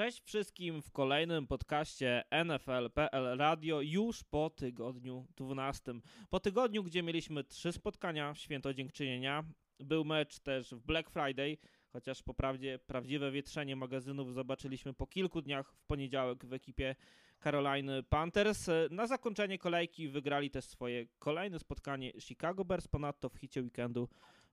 Cześć wszystkim w kolejnym podcaście NFL.pl Radio już po tygodniu 12. Po tygodniu, gdzie mieliśmy trzy spotkania w Święto Dziękczynienia, był mecz też w Black Friday, chociaż po prawdzie prawdziwe wietrzenie magazynów zobaczyliśmy po kilku dniach w poniedziałek w ekipie Carolina Panthers. Na zakończenie kolejki wygrali też swoje kolejne spotkanie Chicago Bears, ponadto w hicie weekendu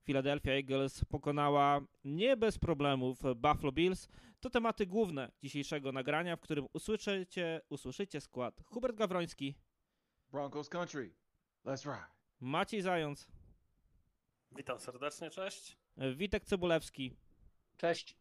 Philadelphia Eagles pokonała nie bez problemów Buffalo Bills. To tematy główne dzisiejszego nagrania, w którym usłyszycie, usłyszycie skład Hubert Gawroński, Broncos Country. Let's ride. Maciej Zając, Witam serdecznie, cześć. Witek Cebulewski, Cześć.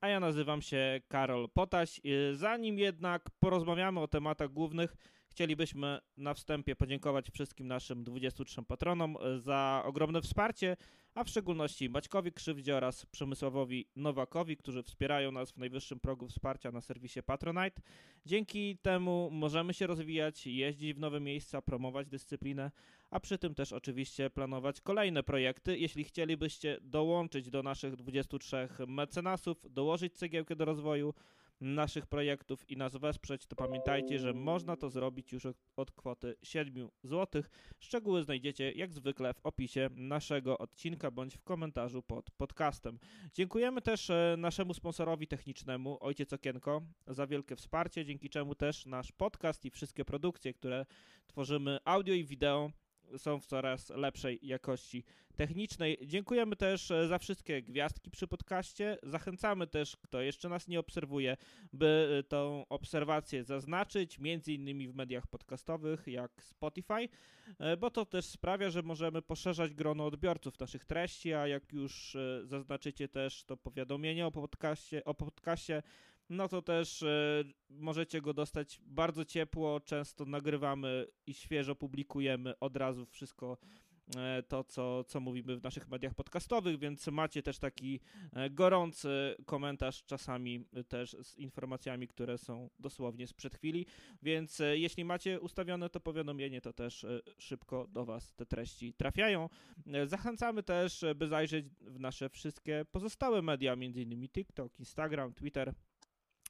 a ja nazywam się Karol Potaś. Zanim jednak porozmawiamy o tematach głównych, chcielibyśmy na wstępie podziękować wszystkim naszym 23 patronom za ogromne wsparcie, a w szczególności Maćkowi Krzywdzie oraz Przemysławowi Nowakowi, którzy wspierają nas w najwyższym progu wsparcia na serwisie Patronite. Dzięki temu możemy się rozwijać, jeździć w nowe miejsca, promować dyscyplinę, a przy tym też oczywiście planować kolejne projekty. Jeśli chcielibyście dołączyć do naszych 23 mecenasów, dołożyć cegiełkę do rozwoju, naszych projektów i nas wesprzeć, to pamiętajcie, że można to zrobić już od, kwoty 7 zł. Szczegóły znajdziecie jak zwykle w opisie naszego odcinka bądź w komentarzu pod podcastem. Dziękujemy też e, naszemu sponsorowi technicznemu, Ojciec Okienko, za wielkie wsparcie, dzięki czemu też nasz podcast i wszystkie produkcje, które tworzymy audio i wideo są w coraz lepszej jakości technicznej. Dziękujemy też e, za wszystkie gwiazdki przy podcaście. Zachęcamy też, kto jeszcze nas nie obserwuje, by e, tą obserwację zaznaczyć, między innymi w mediach podcastowych jak Spotify, e, bo to też sprawia, że możemy poszerzać grono odbiorców naszych treści, a jak już zaznaczycie też to powiadomienie o podcaście, o podcaście no to też y, możecie go dostać bardzo ciepło. Często nagrywamy i świeżo publikujemy od razu wszystko y, to, co, co mówimy w naszych mediach podcastowych, więc macie też taki y, gorący komentarz, czasami też z informacjami, które są dosłownie sprzed chwili. Więc jeśli macie ustawione to powiadomienie, to też szybko do Was te treści trafiają. Zachęcamy też, by zajrzeć w nasze wszystkie pozostałe media, m.in. TikTok, Instagram, Twitter.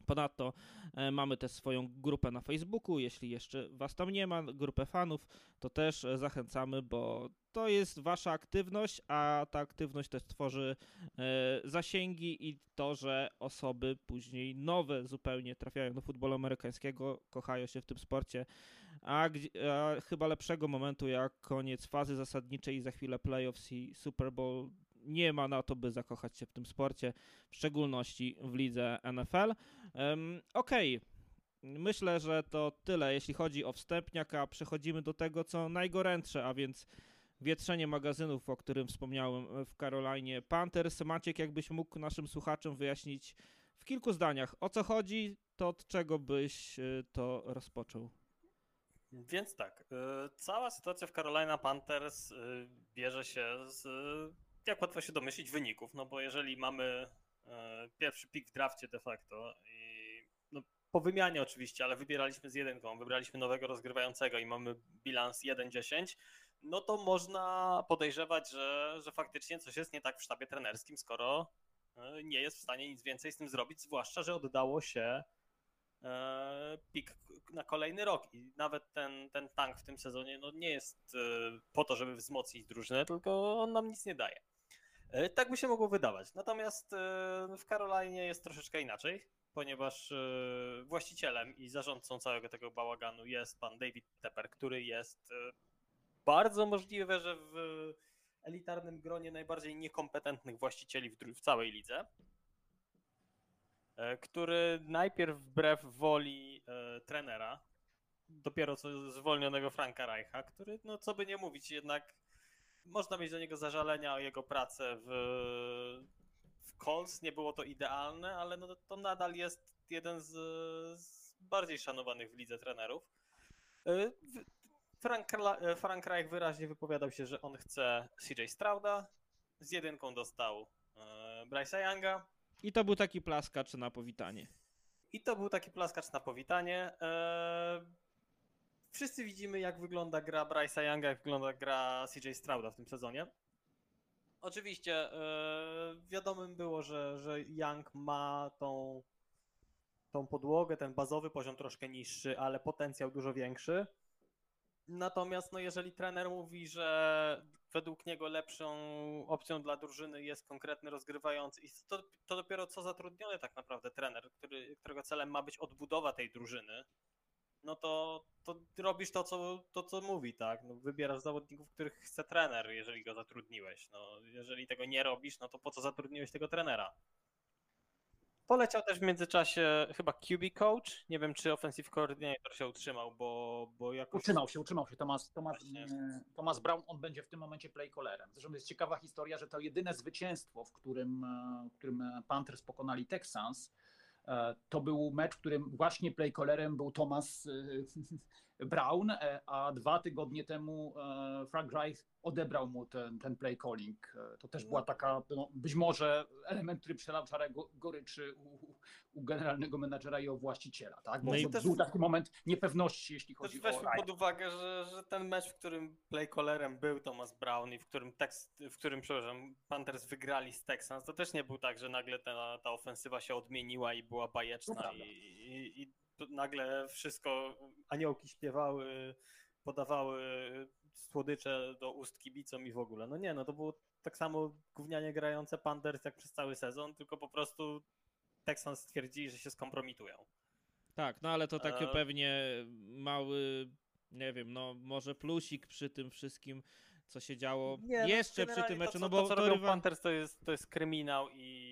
Ponadto e, mamy też swoją grupę na Facebooku. Jeśli jeszcze Was tam nie ma, grupę fanów, to też e, zachęcamy, bo to jest Wasza aktywność, a ta aktywność też tworzy e, zasięgi i to, że osoby później nowe zupełnie trafiają do futbolu amerykańskiego, kochają się w tym sporcie, a, a chyba lepszego momentu jak koniec fazy zasadniczej i za chwilę playoffs i Super Bowl nie ma na to, by zakochać się w tym sporcie, w szczególności w lidze NFL. Okej. Okay. Myślę, że to tyle, jeśli chodzi o wstępniak, a przechodzimy do tego, co najgorętsze, a więc wietrzenie magazynów, o którym wspomniałem w Karolinie Panthers. Maciek, jakbyś mógł naszym słuchaczom wyjaśnić w kilku zdaniach, o co chodzi, to od czego byś y, to rozpoczął? Więc tak, y, cała sytuacja w Carolina Panthers bierze się z jak łatwo się domyślić, wyników, no bo jeżeli mamy e, pierwszy pik w drafcie de facto i no, po wymianie oczywiście, ale wybieraliśmy z jedynką, wybraliśmy nowego rozgrywającego i mamy bilans 1-10, no to można podejrzewać, że, że faktycznie coś jest nie tak w sztabie trenerskim, skoro e, nie jest w stanie nic więcej z tym zrobić, zwłaszcza, że oddało się e, pik na kolejny rok i nawet ten, ten tank w tym sezonie no nie jest po to, żeby wzmocnić drużynę, tylko on nam nic nie daje. E, tak by się mogło wydawać. Natomiast e, w Karolinie jest troszeczkę inaczej, ponieważ e, właścicielem i zarządcą całego tego bałaganu jest pan David Tepper, który jest bardzo możliwe, że w elitarnym gronie najbardziej niekompetentnych właścicieli w, całej lidze, który najpierw wbrew woli trenera, dopiero co zwolnionego Franka Reicha, który, no co by nie mówić, jednak można mieć do niego zażalenia o jego pracę w, w Colts. Nie było to idealne, ale no to nadal jest jeden z, z bardziej szanowanych w lidze trenerów. Y, Frank, Frank Reich wyraźnie wypowiadał się, że on chce CJ Strauda. Z jedynką dostał y, Bryce'a Younga. I to był taki plaskacz na powitanie. I to był taki plaskacz na powitanie. Wszyscy widzimy, jak wygląda gra Bryce'a Younga, jak wygląda gra CJ Strauda w tym sezonie. Oczywiście yy, wiadomym było, że, że Young ma tą tą podłogę, ten bazowy poziom troszkę niższy, ale potencjał dużo większy. Natomiast no jeżeli trener mówi, że według niego lepszą opcją dla drużyny jest konkretny rozgrywający i to, to dopiero co zatrudniony tak naprawdę trener, który, którego celem ma być odbudowa tej drużyny, no to, to robisz to co, to, co mówi, tak? No, wybierasz zawodników, których chce trener, jeżeli go zatrudniłeś. No, jeżeli tego nie robisz, no to po co zatrudniłeś tego trenera? Poleciał też w międzyczasie chyba QB coach. Nie wiem, czy offensive coordinator się utrzymał, bo, bo jakoś... Utrzymał się, utrzymał się. Thomas, Thomas, Właśnie. e, Thomas Brown, on będzie w tym momencie play callerem. Zresztą jest ciekawa historia, że to jedyne zwycięstwo, w którym, e, w którym Panthers pokonali Texans, to był mecz, w którym właśnie play callerem był Thomas e, Brown, e, a dwa tygodnie temu e, Frank Reich odebrał mu ten, ten play calling. E, To też była taka, no, być może element, który przelał czarę go- goryczy u, u generalnego menadżera i o właściciela, tak? Bo No i to też- był taki moment niepewności, jeśli Też chodzi o weźmy Reich. pod uwagę, że, że ten mecz, w którym play callerem był Thomas Brown i w którym, tekst, w którym przepraszam, Panthers wygrali z Texans, to też nie był tak, że nagle ta, ta ofensywa się odmieniła i była bajeczna i, i, i nagle wszystko, aniołki śpiewały, podawały słodycze do ust kibicom i w ogóle. No nie, no to było tak samo gównianie grające Panthers jak przez cały sezon, tylko po prostu Texans stwierdzili, że się skompromitują. Tak, no ale to taki E. pewnie mały, nie wiem, no może plusik przy tym wszystkim, co się działo Nie, jeszcze przy generalnie tym meczu, to, no co- bo to, co to rywa- Panthers to jest, to jest kryminał i,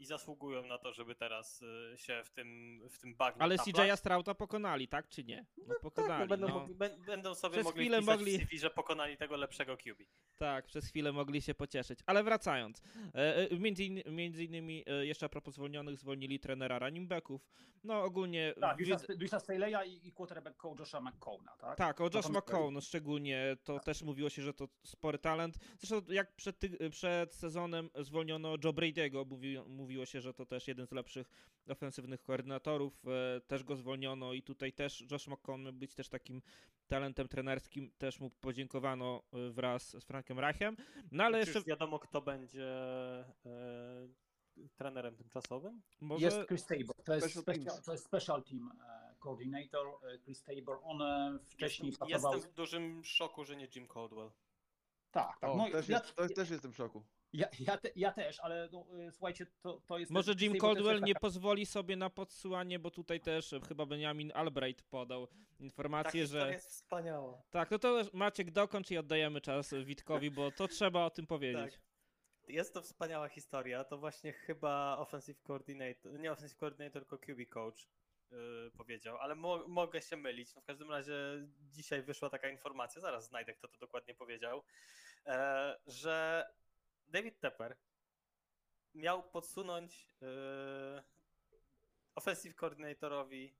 i zasługują na to, żeby teraz y, się w tym, w tym bagnie Ale. CJ'a Strauta pokonali, tak czy nie? No Tak, pokonali, no będą, no. mogli- bę- będą sobie Przez mogli chwilę wpisać mogli- w CV, że pokonali tego lepszego QB. Tak, przez chwilę mogli się pocieszyć. Ale wracając, e, e, między, in, między innymi e, jeszcze a propos zwolnionych, zwolnili trenera running backów. No ogólnie... Tak, Luisa Staley'a i, i quarterback Josha McCowna, tak? Tak, o Josh McCown szczególnie, to też mówiło się, że to spory talent. Zresztą jak przed, ty- przed sezonem zwolniono Joe Brady'ego, mówi, mówiło się, że to też jeden z lepszych ofensywnych koordynatorów, e, też go zwolniono i tutaj też Josh McCown być też takim talentem trenerskim, też mu podziękowano e, wraz z Frankiem Reichem. No ale jeszcze wiadomo, kto będzie e, trenerem tymczasowym? może... Jest Chris Tabor, to jest Special special, to jest special team coordinator Chris Tabor. On wcześniej Jestem, pracował... jestem w dużym szoku, że nie Jim Caldwell. Tak, tak. O, No, też, ja, jest, to, też jestem w szoku. Ja, ja, te, ja też, ale no, e, słuchajcie, to, to jest... Może Jim to Caldwell nie taka- pozwoli sobie na podsyłanie, bo tutaj też chyba Benjamin Albright podał informację, że... historia jest wspaniała. Tak, no to Maciek dokończ i oddajemy czas Witkowi, bo to trzeba o tym powiedzieć. Tak. Jest to wspaniała historia. To właśnie chyba offensive coordinator, nie offensive coordinator, tylko QB coach yy, powiedział, ale mo mogę się mylić. No w każdym razie dzisiaj wyszła taka informacja, zaraz znajdę, kto to dokładnie powiedział, e, że David Tepper miał podsunąć e, offensive coordinatorowi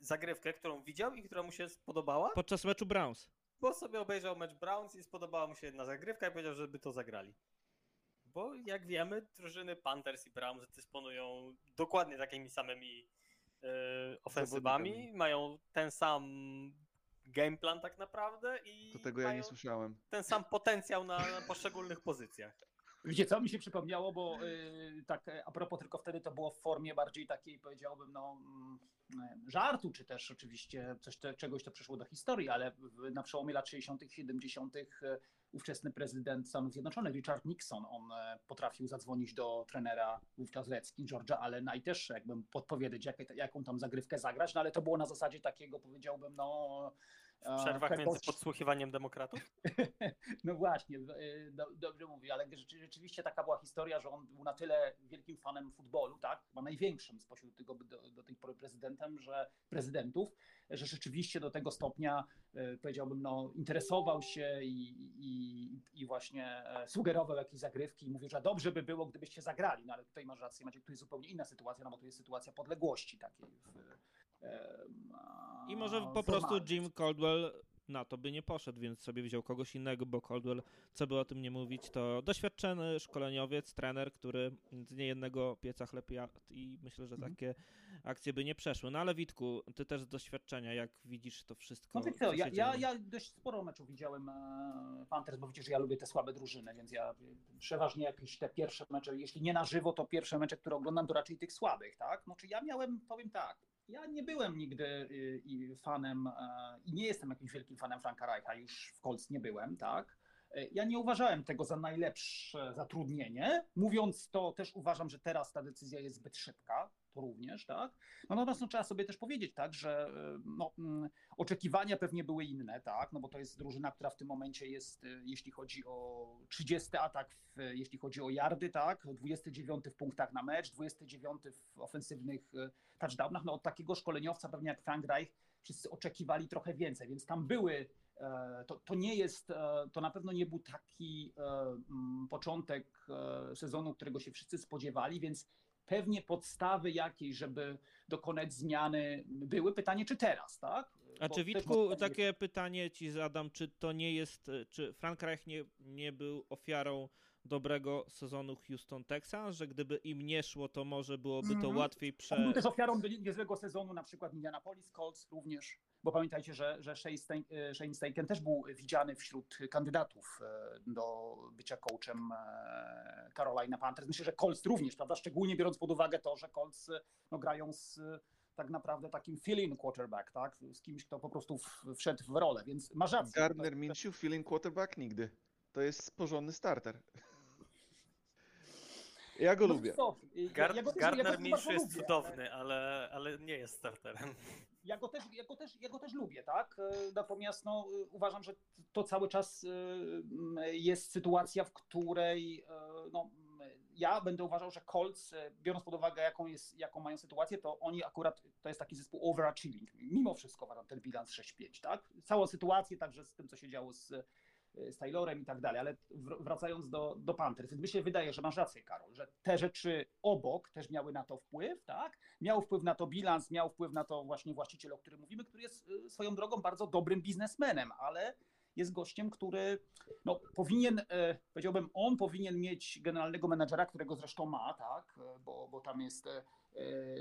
zagrywkę, którą widział i która mu się spodobała Podczas meczu Browns. bo sobie obejrzał mecz Browns i spodobała mu się jedna zagrywka i powiedział, żeby to zagrali. Bo jak wiemy, drużyny Panthers i Browns dysponują dokładnie takimi samymi e, ofensywami, mają ten sam game plan tak naprawdę i To tego ja nie słyszałem. ten sam potencjał na, na poszczególnych pozycjach. Wiecie co, mi się przypomniało, bo y, tak e, a propos, tylko wtedy to było w formie bardziej takiej, powiedziałbym, no mm, żartu, czy też oczywiście coś, te, czegoś, to przeszło do historii, ale w, na przełomie lat 60., 70. e, ówczesny prezydent Stanów Zjednoczonych, Richard Nixon, on e, potrafił zadzwonić do trenera wówczas Redskins, George'a Allena i też jakbym podpowiedzieć, jakie, jaką tam zagrywkę zagrać, no ale to było na zasadzie takiego, powiedziałbym, no... W przerwach e, między podsłuchiwaniem demokratów? no właśnie, do, dobrze mówię, ale rzeczy- rzeczywiście taka była historia, że on był na tyle wielkim fanem futbolu, tak, chyba największym spośród tego do, do tej pory prezydentem, że prezydentów, że rzeczywiście do tego stopnia y, powiedziałbym, no, interesował się i, i, i właśnie e, sugerował jakieś zagrywki i mówił, że dobrze by było, gdybyście zagrali, no ale tutaj masz rację, Maciek, tu jest zupełnie inna sytuacja, no bo tu jest sytuacja podległości takiej w, I może a, po prostu. Jim Caldwell na to by nie poszedł, więc sobie wziął kogoś innego, bo Caldwell, co by o tym nie mówić, to doświadczony szkoleniowiec, trener, który z niejednego pieca chleb i myślę, że Mhm. takie akcje by nie przeszły. No ale Witku, ty też z doświadczenia, jak widzisz to wszystko? No wiesz co ja, ja, ja dość sporo meczów widziałem e, Panthers, bo widzisz, że ja lubię te słabe drużyny, więc ja e, przeważnie jakieś te pierwsze mecze, jeśli nie na żywo, to pierwsze mecze, które oglądam, to raczej tych słabych, tak? No czy ja miałem, powiem tak, ja nie byłem nigdy y, fanem e, i nie jestem jakimś wielkim fanem Franka Reicha, już w Colts nie byłem, tak? E, Ja nie uważałem tego za najlepsze zatrudnienie. Mówiąc to, też uważam, że teraz ta decyzja jest zbyt szybka, również, tak? No natomiast no, trzeba sobie też powiedzieć, tak, że e, no, mm, oczekiwania pewnie były inne, tak, no bo to jest drużyna, która w tym momencie jest, e, jeśli chodzi o 30 atak, w, jeśli chodzi o yardy, tak, 29 w punktach na mecz, 29 w ofensywnych e, touchdownach, no od takiego szkoleniowca pewnie jak Frank Reich wszyscy oczekiwali trochę więcej, więc tam były e, to, to nie jest, e, to na pewno nie był taki e, początek sezonu, którego się wszyscy spodziewali, więc pewnie podstawy jakiejś, żeby dokonać zmiany były. Pytanie, czy teraz, tak? A Bo czy Witku, takie pytanie ci zadam, czy to nie jest, e, czy Frank Reich nie, nie był ofiarą dobrego sezonu Houston Texans, że gdyby im nie szło, to może byłoby to Mhm. łatwiej On był prze... też ofiarą niezłego sezonu, na przykład Indianapolis Colts również, bo pamiętajcie, że, że Shane e, Shane Steichen też był widziany wśród kandydatów e, do bycia coachem e, Carolina Panthers. Myślę, że Colts również, prawda? Szczególnie biorąc pod uwagę to, że Colts no, grają z tak naprawdę takim fill-in quarterback, tak? Z kimś, kto po prostu wszedł w rolę, więc masz rację. Gardner Minshew, feeling quarterback nigdy. To jest porządny starter. Ja go No lubię. ja- ja go ja Gardner też Minshew jest lubię, cudowny, ale, ale nie jest starterem. Ja go też, ja go też, ja go też lubię, tak? E, Natomiast no, e, uważam, że to cały czas e, jest sytuacja, w której no, ja będę uważał, że Colts, biorąc pod uwagę, jaką, jest, jaką mają sytuację, to oni akurat, to jest taki zespół overachieving. Mimo wszystko uważam ten bilans 6-5, tak? Całą sytuację, także z tym, co się działo z, z Taylorem i tak dalej, ale wr- wracając do, do Panthers, mi się wydaje, że masz rację, Karol, że te rzeczy obok też miały na to wpływ, tak? Miał wpływ na to bilans, miał wpływ na to właśnie właściciel, o którym mówimy, który jest y, swoją drogą bardzo dobrym biznesmenem, ale jest gościem, który no, powinien, e, powiedziałbym, on powinien mieć generalnego menedżera, którego zresztą ma, tak, bo, bo tam jest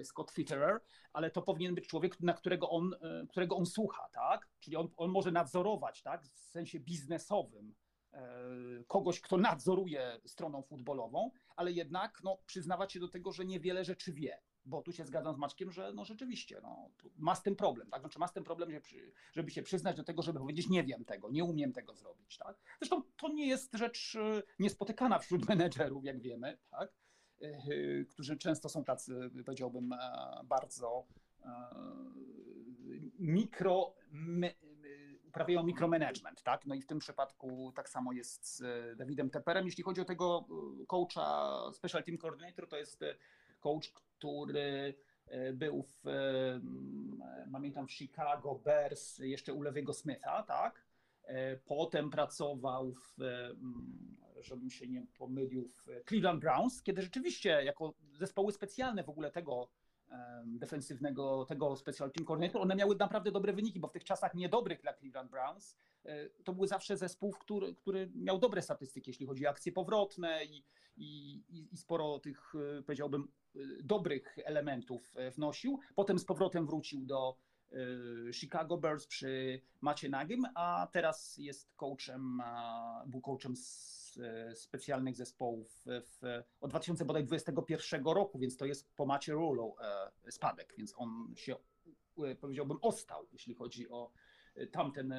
Scott Fitterer, ale to powinien być człowiek, na którego on, e, którego on słucha, tak, czyli on, on może nadzorować, tak, w sensie biznesowym e, kogoś, kto nadzoruje stroną futbolową, ale jednak no, przyznawać się do tego, że niewiele rzeczy wie. Bo tu się zgadzam z Maćkiem, że no rzeczywiście no, ma z tym problem, tak? Znaczy ma z tym problem, żeby, żeby się przyznać do tego, żeby powiedzieć nie wiem tego, nie umiem tego zrobić, tak? Zresztą to nie jest rzecz e, niespotykana wśród menedżerów, jak wiemy, tak? E, Którzy często są tacy, powiedziałbym, e, bardzo e, mikro, me, uprawiają mikromanagement, tak? No i w tym przypadku tak samo jest z Dawidem Teperem. Jeśli chodzi o tego coacha, special team coordinator, to jest coach, który był w, pamiętam, w Chicago Bears, jeszcze u Lewiego Smitha, tak? Potem pracował w, żebym się nie pomylił, w Cleveland Browns, kiedy rzeczywiście jako zespoły specjalne w ogóle tego defensywnego, tego special team coordinator, one miały naprawdę dobre wyniki, bo w tych czasach niedobrych dla Cleveland Browns e, to były zawsze zespół, który, który miał dobre statystyki, jeśli chodzi o akcje powrotne i, i, i- sporo tych, e, powiedziałbym, e, dobrych elementów e, wnosił. Potem z powrotem wrócił do e, Chicago Bears przy Macie Nagim, a teraz jest coachem, był coachem z e, specjalnych zespołów w, od 2021 roku, więc to jest po Macie Rulo e, spadek, więc on się, e, powiedziałbym, ostał, jeśli chodzi o e, tamten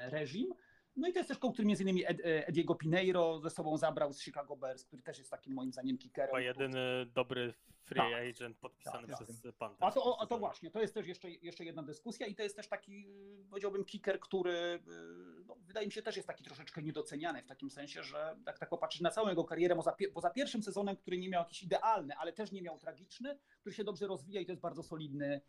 reżim. No i to jest też coach, który między innymi Ed, e, Ediego Pineiro ze sobą zabrał z Chicago Bears, który też jest takim moim zdaniem kickerem. Chyba jedyny dobry free Tak. agent podpisany Tak, tak. przez Panthers. A to, a to właśnie, to jest też jeszcze, jeszcze jedna dyskusja i to jest też taki, powiedziałbym, kicker, który y, no, wydaje mi się też jest taki troszeczkę niedoceniany w takim sensie, że tak, tak popatrzeć na całą jego karierę, poza, pie- poza pierwszym sezonem, który nie miał jakiś idealny, ale też nie miał tragiczny, który się dobrze rozwija i to jest bardzo solidny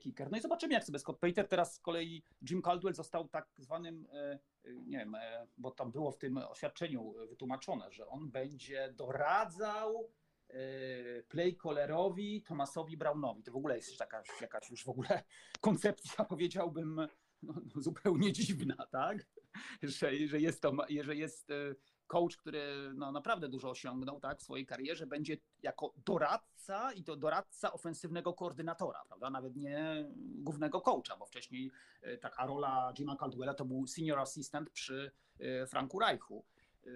kicker. No i zobaczymy, jak sobie Scott Pater, teraz z kolei Jim Caldwell został tak zwanym, y, y, nie wiem, bo tam było w tym oświadczeniu wytłumaczone, że on będzie doradzał e, play callerowi Thomasowi Brownowi. To w ogóle jest jakaś, jakaś już w ogóle koncepcja, powiedziałbym, no, no, zupełnie dziwna, tak? Że, że jest to, że jest e, coach, który no, naprawdę dużo osiągnął tak, w swojej karierze, będzie jako doradca i to doradca ofensywnego koordynatora, prawda? Nawet nie głównego coacha, bo wcześniej e, taka rola Jima Caldwella to był senior assistant przy e, Franku Reichu. E,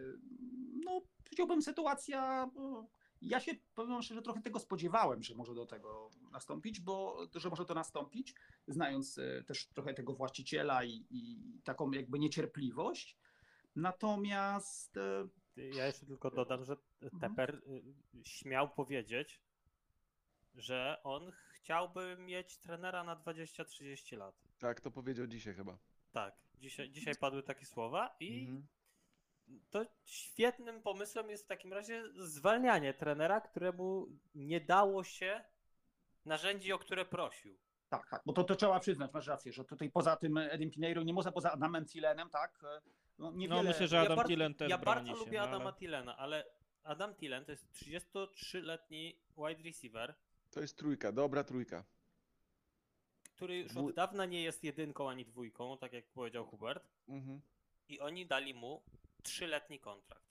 No, powiedziałbym, sytuacja. Ja się powiem szczerze, trochę tego spodziewałem, że może do tego nastąpić, bo że może to nastąpić, znając też trochę tego właściciela i, i taką jakby niecierpliwość. Natomiast e, Ja jeszcze tylko dodam, że Tepper y, śmiał powiedzieć, że on chciałby mieć trenera na 20-30 lat. Tak, to powiedział dzisiaj chyba. Tak, dzisiaj, dzisiaj padły takie słowa i Mhm. to świetnym pomysłem jest w takim razie zwalnianie trenera, któremu nie dało się narzędzi, o które prosił. tak, tak, bo to, to trzeba przyznać, masz rację, że tutaj poza tym Edim Pinheiro nie można poza Adamem Thielenem, tak? No, niewiele, No myślę, że Adam bardzo, Thielen też ja bardzo się. lubię no, Adama ale... Thielena, ale Adam Thielen to jest 33-letni wide receiver, To jest trójka, dobra trójka. który już od dawna nie jest jedynką ani dwójką, tak jak powiedział Hubert, Mhm. i oni dali mu trzyletni kontrakt.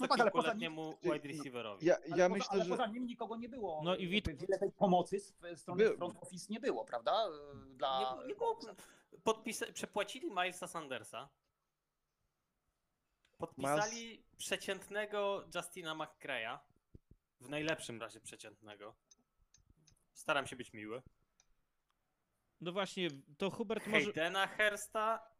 No tak, ale nim- 30-kilkuletniemu wide receiverowi. Ja, Ale, ja poza, myślę, ale że. poza nim nikogo nie było. No i Wit- Wiele tej pomocy z strony Był- front office nie było, prawda? Dla Nie, nie było, podpisa- przepłacili Milesa Sandersa. Podpisali przeciętnego Justina McCreya. W najlepszym razie przeciętnego. Staram się być miły. No właśnie, to Hubert może... Haydena Hersta,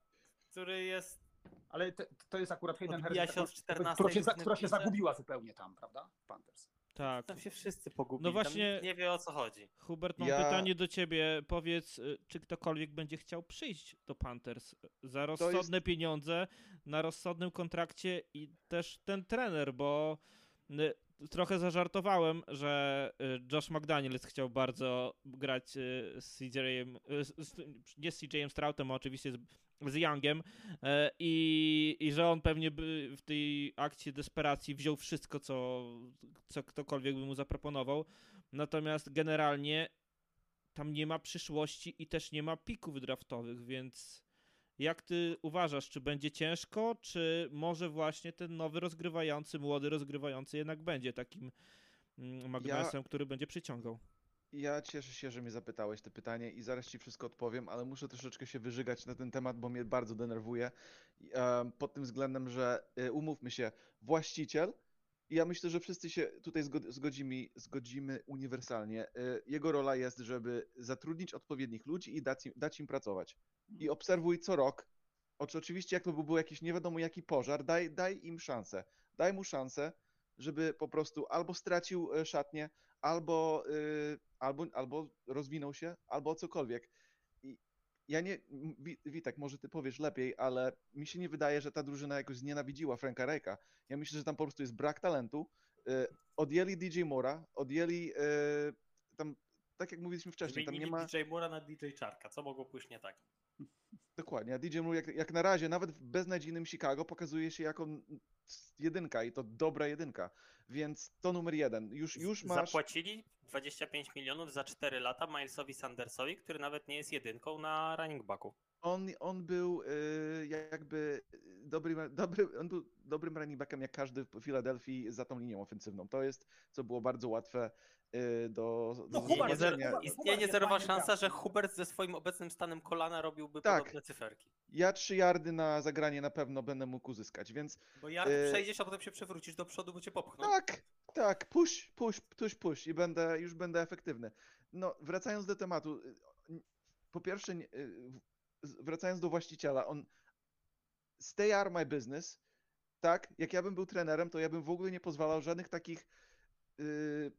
który jest. Ale te, to jest akurat Hayden od która- 14 która, się, która się zagubiła zupełnie tam, prawda? Panthers. Tak. Tam się wszyscy pogubili. No właśnie- Tam nie wie o co chodzi. Hubert, mam Ja- pytanie do ciebie. Powiedz, y, czy ktokolwiek będzie chciał przyjść do Panthers za rozsądne pieniądze, na rozsądnym kontrakcie i też ten trener, bo y, trochę zażartowałem, że y, Josh McDaniels chciał bardzo grać y, z y, z- nie z CJ-em Stroutem, a oczywiście z, z Youngiem y, i, i że on pewnie by w tej akcji desperacji wziął wszystko, co, co ktokolwiek by mu zaproponował. Natomiast generalnie tam nie ma przyszłości i też nie ma pików draftowych, więc jak ty uważasz, czy będzie ciężko, czy może właśnie ten nowy rozgrywający, młody rozgrywający jednak będzie takim mm, magnesem, który będzie przyciągał? Ja cieszę się, że mnie zapytałeś te pytanie i zaraz ci wszystko odpowiem, ale muszę troszeczkę się wyżygać na ten temat, bo mnie bardzo denerwuje. Em, Pod tym względem, że y, umówmy się, właściciel, i ja myślę, że wszyscy się tutaj zgod- zgodzimy, zgodzimy uniwersalnie. y, Jego rola jest, żeby zatrudnić odpowiednich ludzi i dać im, dać im pracować. I obserwuj co rok. Oczy- Oczywiście, jak to by był jakiś nie wiadomo jaki pożar, daj, daj im szansę. Daj mu szansę, żeby po prostu albo stracił e, szatnię, albo, y, albo, albo rozwinął się, albo cokolwiek. I ja nie, Witek, może ty powiesz lepiej, ale mi się nie wydaje, że ta drużyna jakoś znienawidziła Franka Rejka. Ja myślę, że tam po prostu jest brak talentu. Y, Odjęli DJ Mora, odjęli y, tam, tak jak mówiliśmy wcześniej, tam nie ma... DJ Mura na DJ Czarka. Co mogło pójść nie tak? Dokładnie, a DJ Moore jak, jak na razie, nawet w beznadziejnym Chicago, pokazuje się jako jedynka i to dobra jedynka. Więc to numer jeden. Już, już masz. Zapłacili 25 milionów za 4 lata Milesowi Sandersowi, który nawet nie jest jedynką na running backu. On, on był y, jakby dobrym, dobry, on był dobrym running backiem jak każdy w Filadelfii za tą linią ofensywną. To jest, co było bardzo łatwe y, do, do No, Istnieje, Hubert, zerowa szansa, że Hubert ze swoim obecnym stanem kolana robiłby Tak. podobne cyferki. Ja trzy yardy na zagranie na pewno będę mógł uzyskać, więc Bo yard Yy. przejdziesz, a potem się przewrócisz do przodu, bo cię popchną. Tak, tak, push, push, push, push i będę, już będę efektywny. No, wracając do tematu, y, po pierwsze, y, wracając do właściciela, on stay are my business, tak, jak ja bym był trenerem, to ja bym w ogóle nie pozwalał żadnych takich y,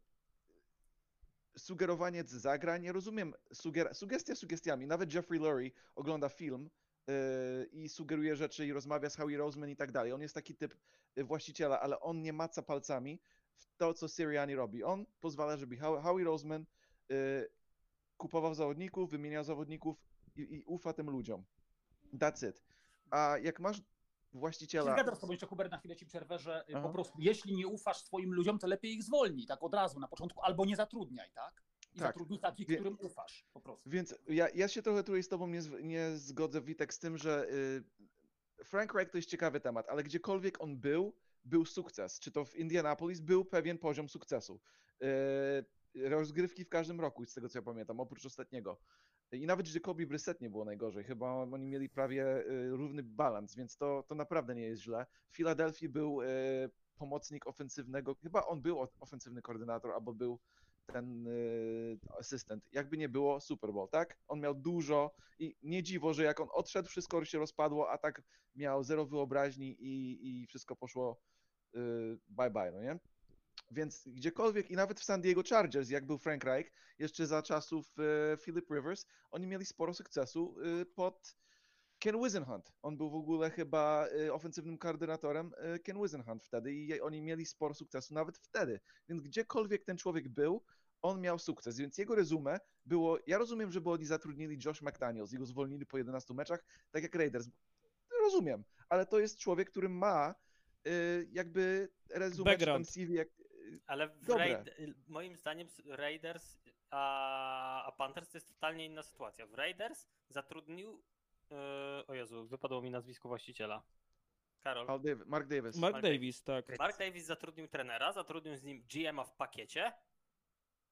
sugerowanie z zagrań, ja rozumiem, suger, sugestia sugestiami, nawet Jeffrey Lurie ogląda film y, i sugeruje rzeczy i rozmawia z Howie Roseman i tak dalej, on jest taki typ y, właściciela, ale on nie maca palcami w to, co Sirianni robi. On pozwala, żeby Howie Roseman y, kupował zawodników, wymieniał zawodników i, i ufa tym ludziom. That's it. A jak masz Się właściciela... Zgadzam z tobą, jeszcze Hubert, na chwilę ci przerwę, że y, Aha. po prostu jeśli nie ufasz swoim ludziom, to lepiej ich zwolnij, tak od razu, na początku, albo nie zatrudniaj, tak? I Tak. zatrudni takich, Wie- którym ufasz po prostu. Więc ja, ja się trochę tutaj z tobą nie, nie zgodzę, Witek, z tym, że y, Frank Reich to jest ciekawy temat, ale gdziekolwiek on był, był sukces. Czy to w Indianapolis był pewien poziom sukcesu. Y, rozgrywki w każdym roku, z tego co ja pamiętam, oprócz ostatniego. I nawet Jacobi Brissett nie było najgorzej. Chyba oni mieli prawie y, równy balans, więc to, to naprawdę nie jest źle. W Filadelfii był y, pomocnik ofensywnego, chyba on był ofensywny koordynator, albo był ten y, asystent. Jakby nie było, Super Bowl, tak? On miał dużo i nie dziwo, że jak on odszedł, wszystko się rozpadło, a tak miał zero wyobraźni i, i wszystko poszło bye bye, no nie? Więc gdziekolwiek i nawet w San Diego Chargers, jak był Frank Reich, jeszcze za czasów e, Philip Rivers, oni mieli sporo sukcesu e, pod Ken Wisenhunt. On był w ogóle chyba e, ofensywnym koordynatorem e, Ken Wisenhunt wtedy i oni mieli sporo sukcesu nawet wtedy. Więc gdziekolwiek ten człowiek był, on miał sukces, więc jego resume było, ja rozumiem, żeby oni zatrudnili Josh McDaniels i go zwolnili po 11 meczach, tak jak Raiders. Rozumiem, ale to jest człowiek, który ma e, jakby tam Background. CV, jak, Ale w Dobre. Raid, moim zdaniem Raiders a, a Panthers to jest totalnie inna sytuacja. W Raiders zatrudnił. e, o Jezu, wypadło mi nazwisko właściciela. Karol. Mark Davis. Mark Mark Davis, tak. Mark Davis zatrudnił trenera, zatrudnił z nim GM-a w pakiecie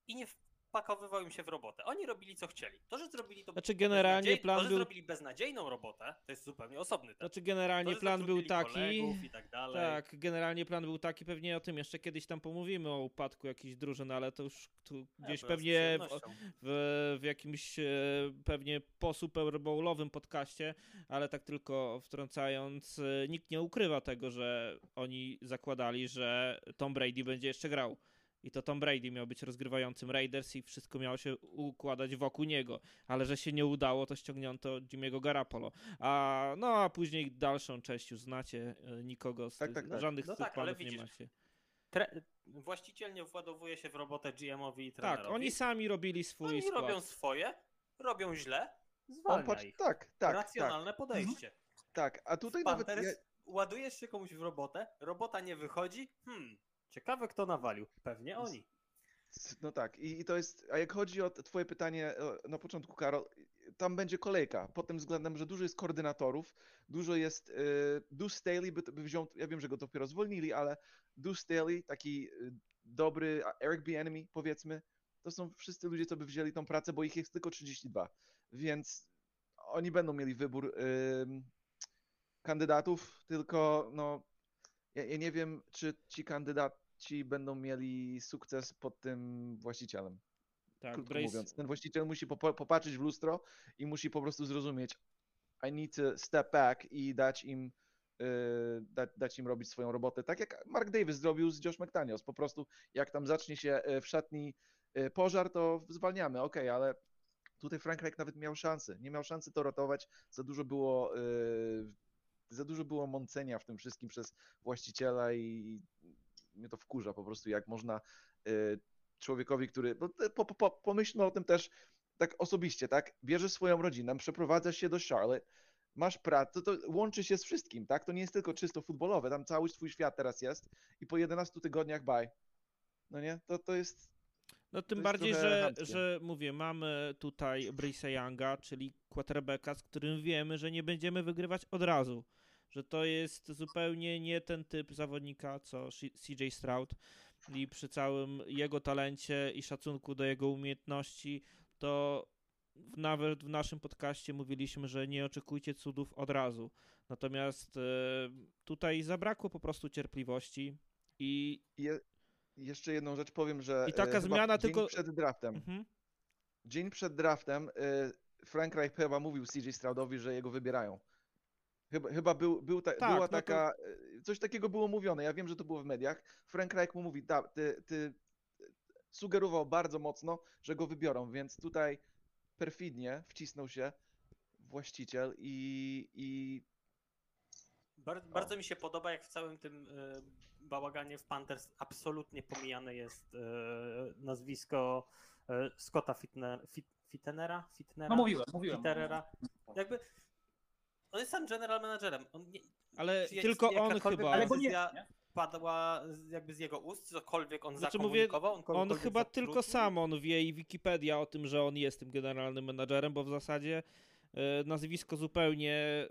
i nie wpakowywał im się w robotę. Oni robili co chcieli. To, że zrobili to. Znaczy, generalnie plan to, że był- zrobili beznadziejną robotę, to jest zupełnie osobny temat. Znaczy generalnie To, plan był taki. tak. Tak, generalnie plan był taki, pewnie o tym jeszcze kiedyś tam pomówimy o upadku jakichś drużyn, ale to już tu Ja gdzieś z pewnie w, w, w jakimś e, pewnie po Super Bowlowym podcaście, ale tak tylko wtrącając, e, nikt nie ukrywa tego, że oni zakładali, że Tom Brady będzie jeszcze grał. I to Tom Brady miał być rozgrywającym Raiders i wszystko miało się układać wokół niego. Ale że się nie udało, to ściągnięto Jimmy'ego Garapolo. A no a później dalszą część już znacie. e, Nikogo z Tak, tych, tak, tak. żadnych No z tych tak, ale planów nie macie. Tre- właściciel nie władowuje się w robotę GM-owi i Tak, trenerowi. oni sami robili swój Oni skład. robią swoje, robią źle, zwalnia patrz, ich. tak, tak, tak, Racjonalne podejście. tak. A tutaj W nawet Panthers ja, ładujesz się komuś w robotę, robota nie wychodzi, hmm, ciekawe kto nawalił. Pewnie oni. no tak. I, to jest, a jak chodzi o twoje pytanie e, na początku, Karol, tam będzie kolejka pod tym względem, że dużo jest koordynatorów, dużo jest, e, Deuce Staley by, by wziął, ja wiem, że go dopiero zwolnili, ale Deuce Staley, taki e, dobry Eric Bieniemy, powiedzmy, to są wszyscy ludzie, co by wzięli tą pracę, bo ich jest tylko 32, więc oni będą mieli wybór kandydatów, tylko no, ja, ja nie wiem, czy ci kandydaci będą mieli sukces pod tym właścicielem. Tak, Krótko Brace, mówiąc, ten właściciel musi popatrzeć w lustro i musi po prostu zrozumieć, I need to step back i dać im, yy, dać, dać im robić swoją robotę. Tak jak Mark Davis zrobił z Josh McDaniels. Po prostu jak tam zacznie się yy, w szatni yy, pożar, to zwalniamy, okej, ale tutaj Frank Reich nawet miał szansę. Nie miał szansy to ratować. Za dużo było, za dużo było mącenia w tym wszystkim przez właściciela i mnie to wkurza po prostu, jak można yy, człowiekowi, który. te- Po, po, po, pomyślmy o tym też tak osobiście, tak? Bierzesz swoją rodzinę, przeprowadzasz się do Charlotte, masz pracę, to, to łączy się z wszystkim, tak? To nie jest tylko czysto futbolowe, tam cały twój świat teraz jest i po 11 tygodniach bye. No nie? To, to jest. No tym bardziej, że, że mówię, mamy tutaj Bryce'a Younga, czyli quarterbacka, z którym wiemy, że nie będziemy wygrywać od razu. Że to jest zupełnie nie ten typ zawodnika, co CJ Stroud. I przy całym jego talencie i szacunku do jego umiejętności, to nawet w naszym podcaście mówiliśmy, że nie oczekujcie cudów od razu. Natomiast e, tutaj zabrakło po prostu cierpliwości i Je, jeszcze jedną rzecz powiem, że. I taka e, zmiana dzień tylko- przed draftem. mhm. Dzień przed draftem e, Frank Reich chyba mówił CJ Stroudowi, że jego wybierają. Chyba, chyba był, był ta, Tak, była no to- taka, e, coś takiego było mówione, ja wiem, że to było w mediach. Frank Reich mu mówi, da, ty, ty sugerował bardzo mocno, że go wybiorą, więc tutaj perfidnie wcisnął się właściciel i, i Bar- bardzo mi się podoba, jak w całym tym e, bałaganie w Panthers absolutnie pomijane jest e, nazwisko e, Scotta Fitner, Fit, Fittenera? Fitnera? No mówiłem, mówiłem. Fitterera. Jakby on jest tam general managerem. On nie, Ale tylko on chyba. Ale go nie, nie? padła z- jakby z jego ust, cokolwiek on Znaczy mówię, zakomunikował? On kogokolwiek chyba tylko sam on wie i Wikipedia o tym, że on jest tym generalnym menadżerem, bo w zasadzie e, nazwisko zupełnie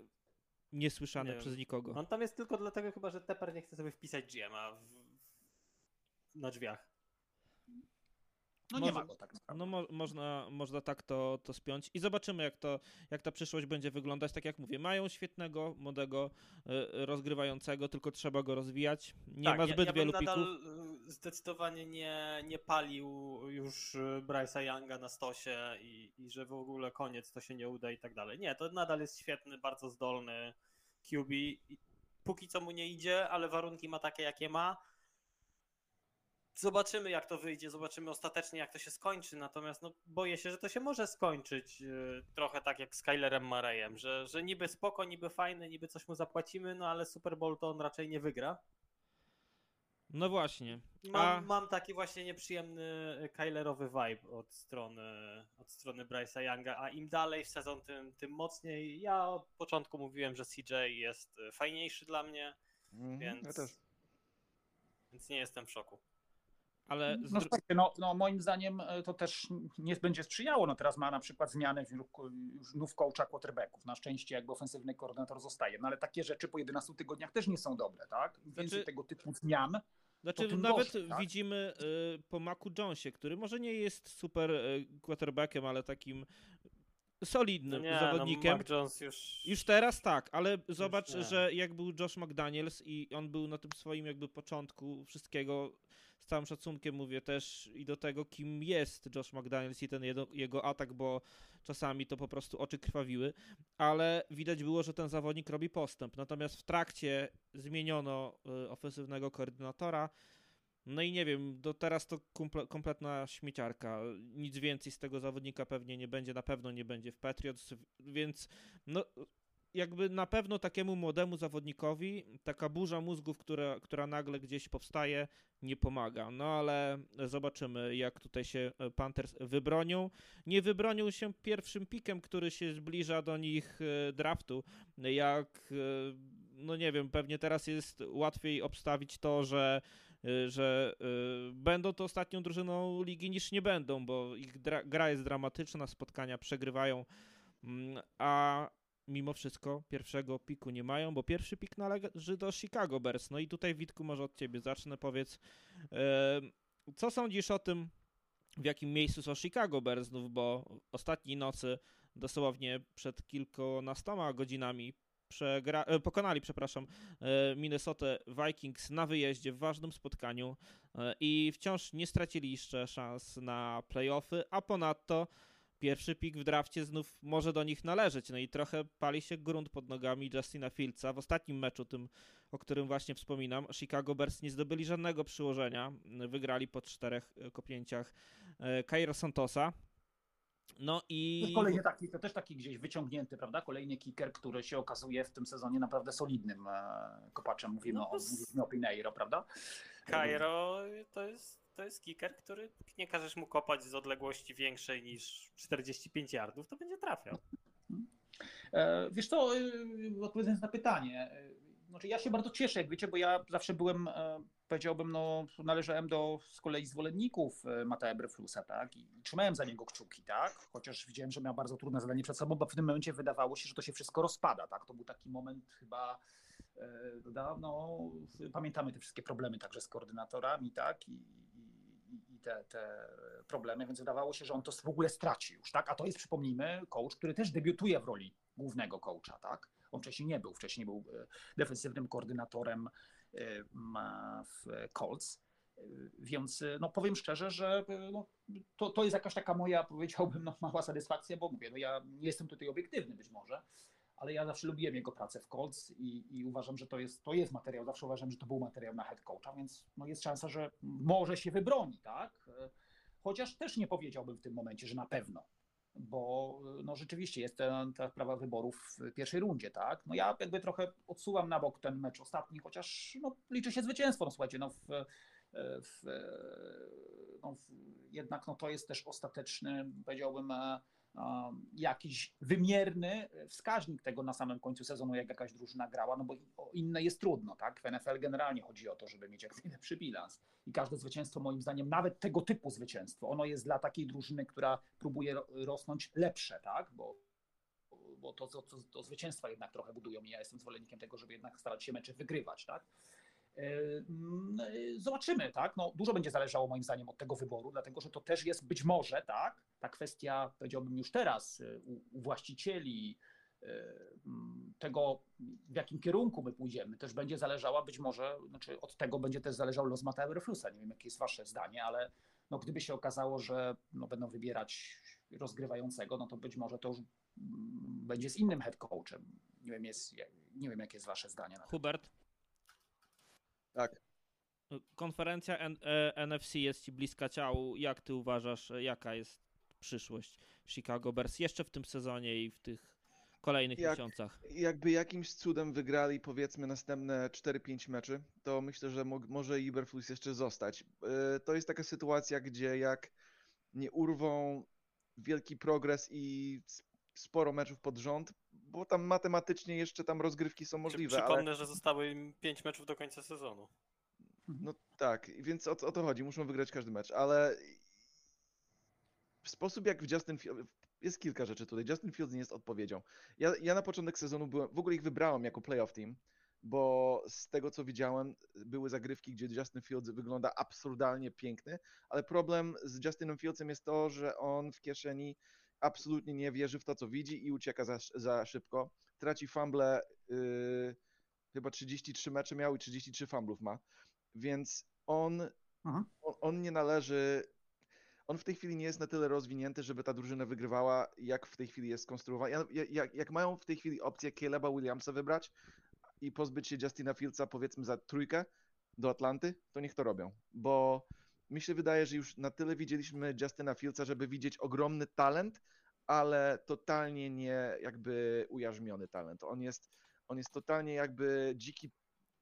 niesłyszane Nie wiem. przez nikogo. On tam jest tylko dlatego chyba, że Tepper nie chce sobie wpisać GM-a w... na drzwiach. No nie ma go tak naprawdę. No mo można, można tak to, to spiąć i zobaczymy jak to, jak ta przyszłość będzie wyglądać. Tak jak mówię, mają świetnego, młodego, e, rozgrywającego, tylko trzeba go rozwijać. Nie tak, ma ja- zbyt ja, wielu bym pików. nadal y, zdecydowanie nie, nie palił już y, Bryce'a Younga na stosie i, i że w ogóle koniec, to się nie uda i tak dalej. Nie, to nadal jest świetny, bardzo zdolny QB. Póki co mu nie idzie, ale warunki ma takie, jakie ma. Zobaczymy, jak to wyjdzie, zobaczymy ostatecznie, jak to się skończy. Natomiast no, boję się, że to się może skończyć y, trochę tak jak z Kylerem Marejem, że, że niby spoko, niby fajny, niby coś mu zapłacimy, no ale Super Bowl to on raczej nie wygra. No właśnie. Mam, A- mam taki właśnie nieprzyjemny Kylerowy vibe od strony, od strony Bryce'a Younga, a im dalej w sezon, tym, tym mocniej. Ja od początku mówiłem, że CJ jest y, fajniejszy dla mnie, Mhm, więc, Ja też. więc nie jestem w szoku. Ale z No, słuchajcie, no, no moim zdaniem e, to też nie będzie sprzyjało. No teraz ma na przykład zmianę już nów coacha quarterbacków. Na szczęście jakby ofensywny koordynator zostaje. No ale takie rzeczy po 11 tygodniach też nie są dobre, tak? Im Więcej Znaczy- tego typu zmian. Znaczy, nawet gorzej, tak? widzimy y, po Macu Jonesie, który może nie jest super y, quarterbackiem, ale takim solidnym nie, zawodnikiem. No, Mac Jones już... Już teraz tak, ale zobacz, nie. że jak był Josh McDaniels i on był na tym swoim jakby początku wszystkiego, z całym szacunkiem mówię też i do tego, kim jest Josh McDaniels i ten jego, jego atak, bo czasami to po prostu oczy krwawiły, ale widać było, że ten zawodnik robi postęp. Natomiast w trakcie zmieniono y, ofensywnego koordynatora, no i nie wiem, do teraz to kumple, kompletna śmieciarka. Nic więcej z tego zawodnika pewnie nie będzie, na pewno nie będzie w Patriots, więc no jakby na pewno takiemu młodemu zawodnikowi taka burza mózgów, która, która nagle gdzieś powstaje, nie pomaga. No ale zobaczymy, jak tutaj się e, Panthers wybronią. Nie wybronią się pierwszym pikiem, który się zbliża do nich e, draftu. Jak, e, no nie wiem, pewnie teraz jest łatwiej obstawić to, że że będą to ostatnią drużyną ligi niż nie będą, bo ich gra jest dramatyczna, spotkania przegrywają, mm, a mimo wszystko pierwszego piku nie mają, bo pierwszy pik należy do Chicago Bears. No i tutaj Witku może od ciebie zacznę, powiedz, co sądzisz o tym, w jakim miejscu są Chicago Bears znów, bo ostatniej nocy, dosłownie przed kilkunastoma godzinami przegra- e, pokonali, przepraszam, e, Minnesota Vikings na wyjeździe w ważnym spotkaniu e, i wciąż nie stracili jeszcze szans na playoffy, a ponadto pierwszy pik w drafcie znów może do nich należeć. No i trochę pali się grunt pod nogami Justina Fieldsa. W ostatnim meczu, tym, o którym właśnie wspominam, Chicago Bears nie zdobyli żadnego przyłożenia. Wygrali po czterech e, kopnięciach e, Cairo Santosa. No i... To kolejny taki, to też taki gdzieś wyciągnięty, prawda? Kolejny kicker, który się okazuje w tym sezonie naprawdę solidnym e, kopaczem. Mówimy, No o, mówimy o Pineiro, prawda? Cairo to jest, to jest kicker, który nie każesz mu kopać z odległości większej niż 45 yardów, to będzie trafiał. E, Wiesz co, e, odpowiadając na pytanie, e, znaczy ja się bardzo cieszę, jak wiecie, bo ja zawsze byłem, powiedziałbym, no, należałem do z kolei zwolenników Mateja Bryflusa, tak, i trzymałem za niego kciuki, tak, chociaż widziałem, że miał bardzo trudne zadanie przed sobą, bo w tym momencie wydawało się, że to się wszystko rozpada, tak, to był taki moment chyba dawno, pamiętamy te wszystkie problemy także z koordynatorami, tak, i te, te problemy, więc wydawało się, że on to w ogóle straci już, tak? A to jest, przypomnijmy, coach, który też debiutuje w roli głównego coacha, tak? On wcześniej nie był, wcześniej był e, defensywnym koordynatorem e, w Colts. E, Więc no, powiem szczerze, że no, to, to jest jakaś taka moja, powiedziałbym, no, mała satysfakcja, bo mówię, no, ja nie jestem tutaj obiektywny być może, ale ja zawsze lubiłem jego pracę w Colts i, i uważam, że to jest, to jest materiał, zawsze uważam, że to był materiał na head coacha, więc no, jest szansa, że może się wybroni, tak? Chociaż też nie powiedziałbym w tym momencie, że na pewno, bo no, rzeczywiście jest ta, ta sprawa wyborów w pierwszej rundzie, tak? No ja jakby trochę odsuwam na bok ten mecz ostatni, chociaż no, liczy się zwycięstwo, no słuchajcie, no w, w, no w, jednak no, to jest też ostateczny, powiedziałbym, jakiś wymierny wskaźnik tego na samym końcu sezonu, jak jakaś drużyna grała, no bo inne jest trudno, tak? W NFL generalnie chodzi o to, żeby mieć jak najlepszy bilans. I każde zwycięstwo, moim zdaniem, nawet tego typu zwycięstwo, ono jest dla takiej drużyny, która próbuje rosnąć lepsze, tak? Bo bo to, to, to, to zwycięstwa jednak trochę budują i ja jestem zwolennikiem tego, żeby jednak starać się mecze wygrywać, tak? E, mm, zobaczymy, tak? No, dużo będzie zależało moim zdaniem od tego wyboru, dlatego że to też jest być może, tak? Ta kwestia, powiedziałbym już teraz, e, u, u właścicieli, e, tego, w jakim kierunku my pójdziemy, też będzie zależała być może, znaczy od tego będzie też zależał los Mata Everflusa. Nie wiem, jakie jest wasze zdanie, ale no, gdyby się okazało, że no, będą wybierać rozgrywającego, no to być może to już będzie z innym head coachem. Nie wiem, jest, nie wiem jakie jest wasze zdanie. Na Hubert? Tak. Konferencja N e NFC jest ci bliska ciału. Jak ty uważasz, jaka jest przyszłość Chicago Bears jeszcze w tym sezonie i w tych kolejnych Jak, miesiącach? Jakby jakimś cudem wygrali powiedzmy następne 4-5 meczy, to myślę, że mo może Iberflus jeszcze zostać. Yy, to jest taka sytuacja, gdzie jak nie urwą wielki progres i sporo meczów pod rząd, bo tam matematycznie jeszcze tam rozgrywki są możliwe. Przypomnę, ale... że zostały im 5 meczów do końca sezonu. No tak, więc o, o to chodzi, muszą wygrać każdy mecz, ale w sposób jak w Justin Fields, jest kilka rzeczy tutaj. Justin Fields nie jest odpowiedzią. Ja, ja na początek sezonu byłem, w ogóle ich wybrałem jako playoff team, bo z tego co widziałem, były zagrywki, gdzie Justin Fields wygląda absurdalnie piękny, ale problem z Justinem Fieldsem jest to, że on w kieszeni absolutnie nie wierzy w to, co widzi i ucieka za, za szybko. Traci fumble, yy, chyba 33 mecze miał i 33 fumblów ma, więc on, on, on, nie należy, on w tej chwili nie jest na tyle rozwinięty, żeby ta drużyna wygrywała, jak w tej chwili jest skonstruowana. Jak, jak mają w tej chwili opcję Caleba Williamsa wybrać i pozbyć się Justina Fieldsa powiedzmy za trójkę do Atlanty, to niech to robią, bo mi się wydaje, że już na tyle widzieliśmy Justina Fieldsa, żeby widzieć ogromny talent, ale totalnie nie jakby ujarzmiony talent. On jest, on jest totalnie jakby dziki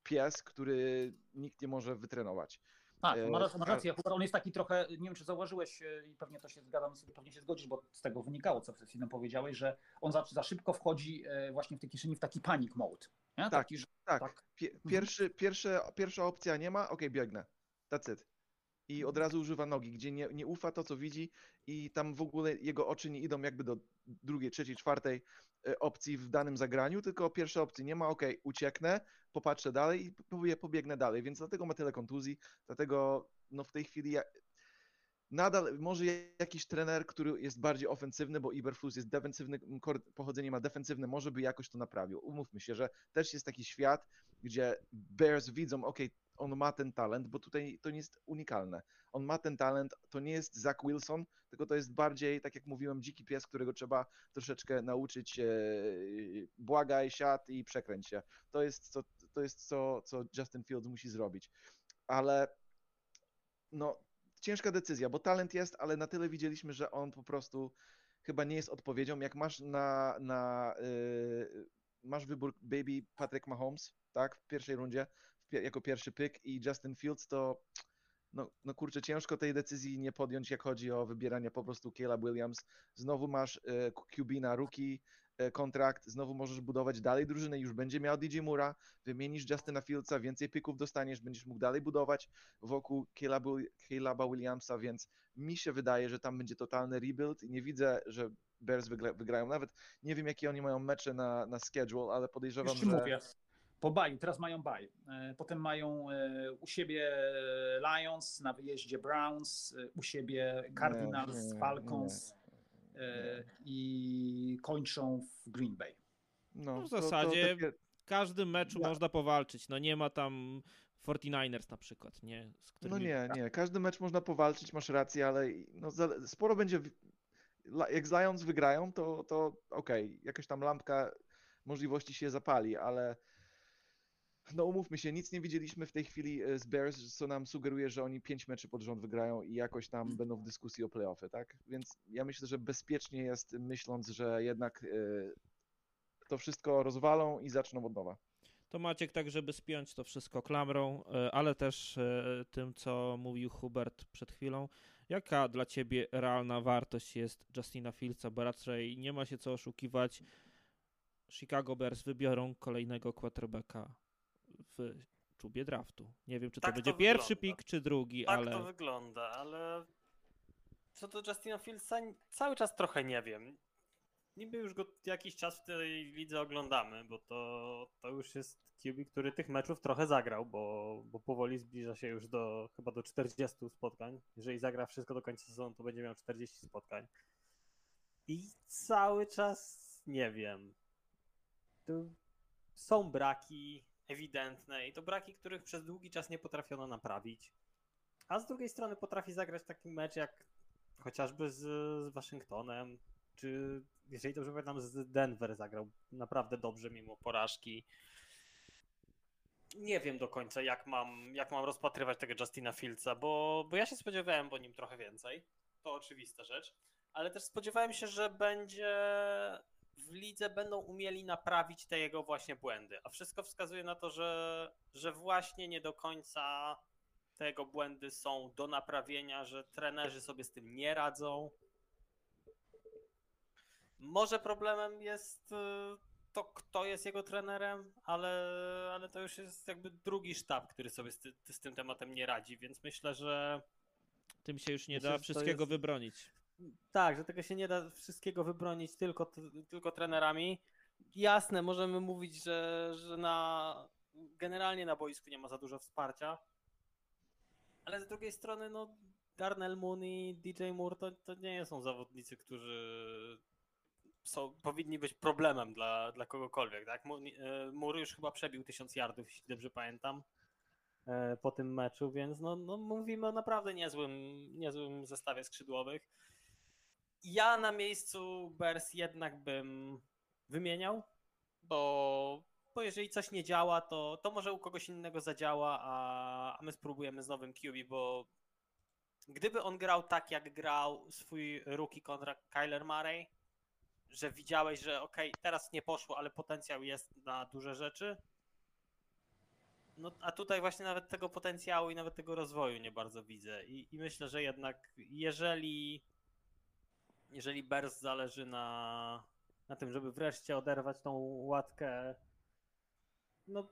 pies, który nikt nie może wytrenować. Tak, ma, ma rację, on jest taki trochę, nie wiem czy zauważyłeś e, i pewnie to się zgadzam, pewnie się zgodzisz, bo z tego wynikało, co przed chwilą powiedziałeś, że on za, za szybko wchodzi e, właśnie w tej kieszeni w taki panic mode. Nie? Tak, taki, że, tak. tak. Mhm. Pierwszy, pierwsze, pierwsza opcja nie ma, ok, biegnę. That's it i od razu używa nogi, gdzie nie, nie ufa to, co widzi i tam w ogóle jego oczy nie idą jakby do drugiej, trzeciej, czwartej e, opcji w danym zagraniu, tylko pierwszej opcji nie ma, ok, ucieknę, popatrzę dalej i pobiegnę dalej, więc dlatego ma tyle kontuzji, dlatego no w tej chwili ja, nadal może jakiś trener, który jest bardziej ofensywny, bo Iberflus jest defensywny, pochodzenie ma defensywne, może by jakoś to naprawił. Umówmy się, że też jest taki świat, gdzie Bears widzą, ok, on ma ten talent, bo tutaj to nie jest unikalne. On ma ten talent, to nie jest Zach Wilson, tylko to jest bardziej, tak jak mówiłem, dziki pies, którego trzeba troszeczkę nauczyć, e, błagaj, siat i przekręć się. To jest, co, to jest co, co Justin Fields musi zrobić. Ale no, ciężka decyzja, bo talent jest, ale na tyle widzieliśmy, że on po prostu chyba nie jest odpowiedzią. Jak masz na, na yy, masz wybór baby Patrick Mahomes, tak, w pierwszej rundzie, jako pierwszy pyk i Justin Fields, to no, no kurczę, ciężko tej decyzji nie podjąć, jak chodzi o wybieranie po prostu Caleb Williams. Znowu masz e, QB na rookie kontrakt, znowu możesz budować dalej drużynę, już będzie miał DJ Mura, wymienisz Justina Fieldsa, więcej pików dostaniesz, będziesz mógł dalej budować wokół Caleba Williamsa, więc mi się wydaje, że tam będzie totalny rebuild i nie widzę, że Bears wygra, wygrają. Nawet nie wiem, jakie oni mają mecze na, na schedule, ale podejrzewam, Już że... Mówię po baju, teraz mają baj. E, potem mają e, u siebie Lions, na wyjeździe Browns, e, u siebie Cardinals, nie, nie, Falcons nie, i kończą w Green Bay. No, no w zasadzie to, to takie... każdy meczu ja. można powalczyć. No nie ma tam 49ers na przykład, nie? Którymi... No nie, nie. Każdy mecz można powalczyć, masz rację, ale no, sporo będzie. Jak z Lions wygrają, to, to okej, okay, jakaś tam lampka możliwości się zapali, ale no umówmy się, nic nie widzieliśmy w tej chwili e, z Bears, co nam sugeruje, że oni pięć meczy pod rząd wygrają i jakoś tam mm. będą w dyskusji o playoffy, tak? Więc ja myślę, że bezpiecznie jest myśląc, że jednak y, to wszystko rozwalą i zaczną od nowa. To Maciek, tak żeby spiąć to wszystko klamrą, e, ale też tym, co mówił Hubert przed chwilą. Jaka dla ciebie realna wartość jest Justina Fieldsa, bo raczej nie ma się co oszukiwać. Chicago Bears wybiorą kolejnego quarterbacka w czubie draftu. Nie wiem, czy to Tak to będzie pierwszy wygląda. pik, czy drugi, Tak ale to wygląda, ale co do Justina Fieldsa cały czas trochę nie wiem. Niby już go jakiś czas w tej lidze oglądamy, bo to, to już jest QB, który tych meczów trochę zagrał, bo, bo powoli zbliża się już do chyba do 40 spotkań. Jeżeli zagra wszystko do końca sezonu, to będzie miał 40 spotkań. I cały czas nie wiem. Tu są braki ewidentne i to braki, których przez długi czas nie potrafiono naprawić. A z drugiej strony potrafi zagrać taki mecz jak chociażby z, z Waszyngtonem, czy jeżeli dobrze pamiętam, z Denver zagrał naprawdę dobrze mimo porażki. Nie wiem do końca, jak mam, jak mam rozpatrywać tego Justina Fieldsa, bo, bo ja się spodziewałem po nim trochę więcej. To oczywista rzecz. Ale też spodziewałem się, że będzie w lidze będą umieli naprawić te jego właśnie błędy. A wszystko wskazuje na to, że, że właśnie nie do końca te jego błędy są do naprawienia, że trenerzy sobie z tym nie radzą. Może problemem jest y, to, kto jest jego trenerem, ale, ale to już jest jakby drugi sztab, który sobie z, ty, z tym tematem nie radzi, więc myślę, że tym się już nie Myślę, da wszystkiego jest- wybronić. Tak, że tego się nie da wszystkiego wybronić tylko, tylko trenerami. Jasne, możemy mówić, że, że na, generalnie na boisku nie ma za dużo wsparcia, ale z drugiej strony, no, Darnell Moon i DJ Moore to, to nie są zawodnicy, którzy są, powinni być problemem dla, dla kogokolwiek, tak? E, Moore już chyba przebił 1000 yardów, jeśli dobrze pamiętam, e, po tym meczu, więc no, no mówimy o naprawdę niezłym, niezłym zestawie skrzydłowych. Ja na miejscu Bears jednak bym wymieniał, bo, bo jeżeli coś nie działa, to, to może u kogoś innego zadziała, a, a my spróbujemy z nowym QB, bo gdyby on grał tak, jak grał swój rookie kontrakt Kyler Murray, że widziałeś, że okej, teraz nie poszło, ale potencjał jest na duże rzeczy, no a tutaj właśnie nawet tego potencjału i nawet tego rozwoju nie bardzo widzę. I, i myślę, że jednak jeżeli jeżeli Bears zależy na, na tym, żeby wreszcie oderwać tą łatkę no,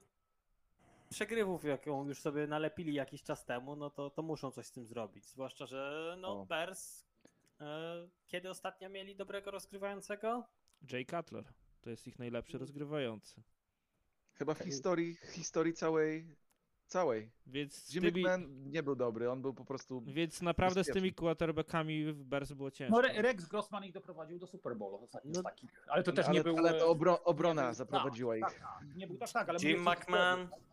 przegrywów, jaką już sobie nalepili jakiś czas temu, no to, to muszą coś z tym zrobić. Zwłaszcza, że no, O. Bears e, kiedy ostatnio mieli dobrego rozgrywającego? Jay Cutler to jest ich najlepszy rozgrywający. Chyba w historii, historii całej, całej. Więc, z Jimmy tymi, McMahon nie był dobry, on był po prostu... więc naprawdę z tymi quarterbackami w Bears było ciężko. No, Re- Rex Grossman ich doprowadził do Super Bowlu ostatnio No, takich. Ale to też ale, nie był. ale to obro, obrona był- zaprowadziła tak, ich. Tak, tak, nie był tak, tak, ale Jim McMahon, historii.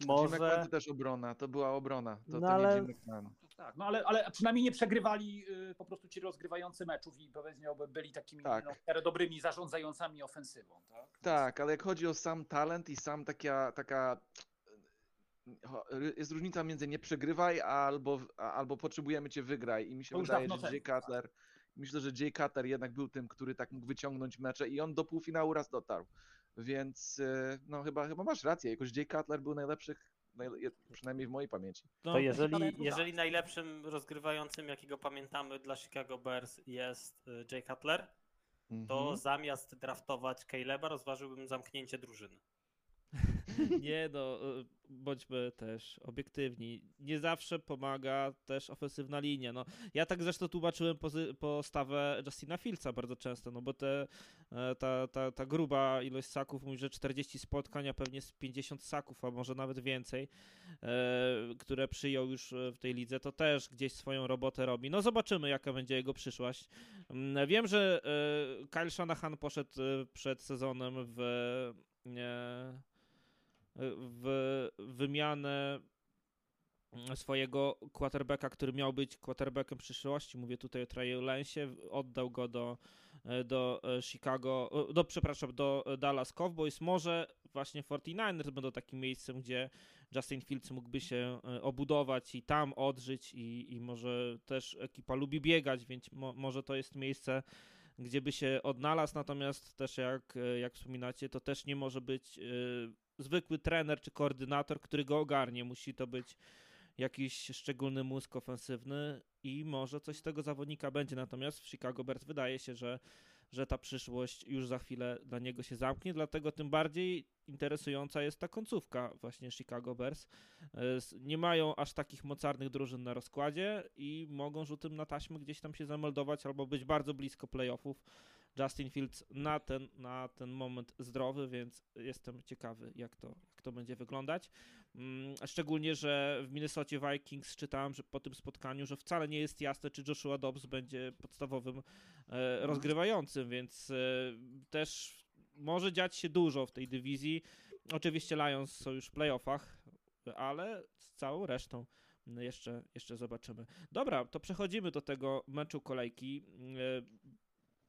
Jim może... McMahon to też obrona, to była obrona, to, No to ale- nie Jim McMahon. Tak, no ale, ale przynajmniej nie przegrywali y, po prostu ci rozgrywający meczów i powiedzmy byli takimi Tak. no, dobrymi zarządzającami ofensywą. Tak? Tak, ale jak chodzi o sam talent i sam taka, taka jest różnica między nie przegrywaj albo, albo potrzebujemy cię wygraj i mi się wydaje, że Jay Cutler myślę, że Jay Cutler jednak był tym, który tak mógł wyciągnąć mecze i on do półfinału raz dotarł. Więc y, no chyba, chyba masz rację, jakoś Jay Cutler był najlepszych, najle- przynajmniej w mojej pamięci. No, To jeżeli, jeżeli najlepszym rozgrywającym, jakiego pamiętamy dla Chicago Bears jest Jay Cutler, to Mhm. zamiast draftować Caleba rozważyłbym zamknięcie drużyny. Nie no, y, bądźmy też obiektywni. Nie zawsze pomaga też ofensywna linia. No, ja tak zresztą tłumaczyłem postawę Justina Fieldsa bardzo często, no bo te, e, ta, ta, ta gruba ilość saków mówi, że 40 spotkań, a pewnie z 50 saków, a może nawet więcej, e, które przyjął już e, w tej lidze, to też gdzieś swoją robotę robi. No zobaczymy, jaka będzie jego przyszłość. Mm, Wiem, że e, Kyle Shanahan poszedł e, przed sezonem w e, w wymianę swojego quarterbacka, który miał być quarterbackiem przyszłości. Mówię tutaj o Traju Lensie. Oddał go do, do Chicago, do, przepraszam, do Dallas Cowboys. Może właśnie 49ers będą takim miejscem, gdzie Justin Fields mógłby się e, obudować i tam odżyć i, i może też ekipa lubi biegać, więc mo, może to jest miejsce, gdzie by się odnalazł, natomiast też jak, e, jak wspominacie, to też nie może być e, zwykły trener czy koordynator, który go ogarnie. Musi to być jakiś szczególny mózg ofensywny i może coś z tego zawodnika będzie. Natomiast w Chicago Bears wydaje się, że, że ta przyszłość już za chwilę dla niego się zamknie, dlatego tym bardziej interesująca jest ta końcówka właśnie Chicago Bears. E, Nie mają aż takich mocarnych drużyn na rozkładzie i mogą rzutem na taśmę gdzieś tam się zameldować albo być bardzo blisko playoffów. Justin Fields na ten, na ten moment zdrowy, więc jestem ciekawy, jak to, jak to będzie wyglądać. Mm, Szczególnie, że w Minnesocie Vikings czytałem że po tym spotkaniu, że wcale nie jest jasne, czy Joshua Dobbs będzie podstawowym e, rozgrywającym, więc e, też może dziać się dużo w tej dywizji. Oczywiście Lions są już w playoffach, ale z całą resztą jeszcze, jeszcze zobaczymy. Dobra, to przechodzimy do tego meczu kolejki.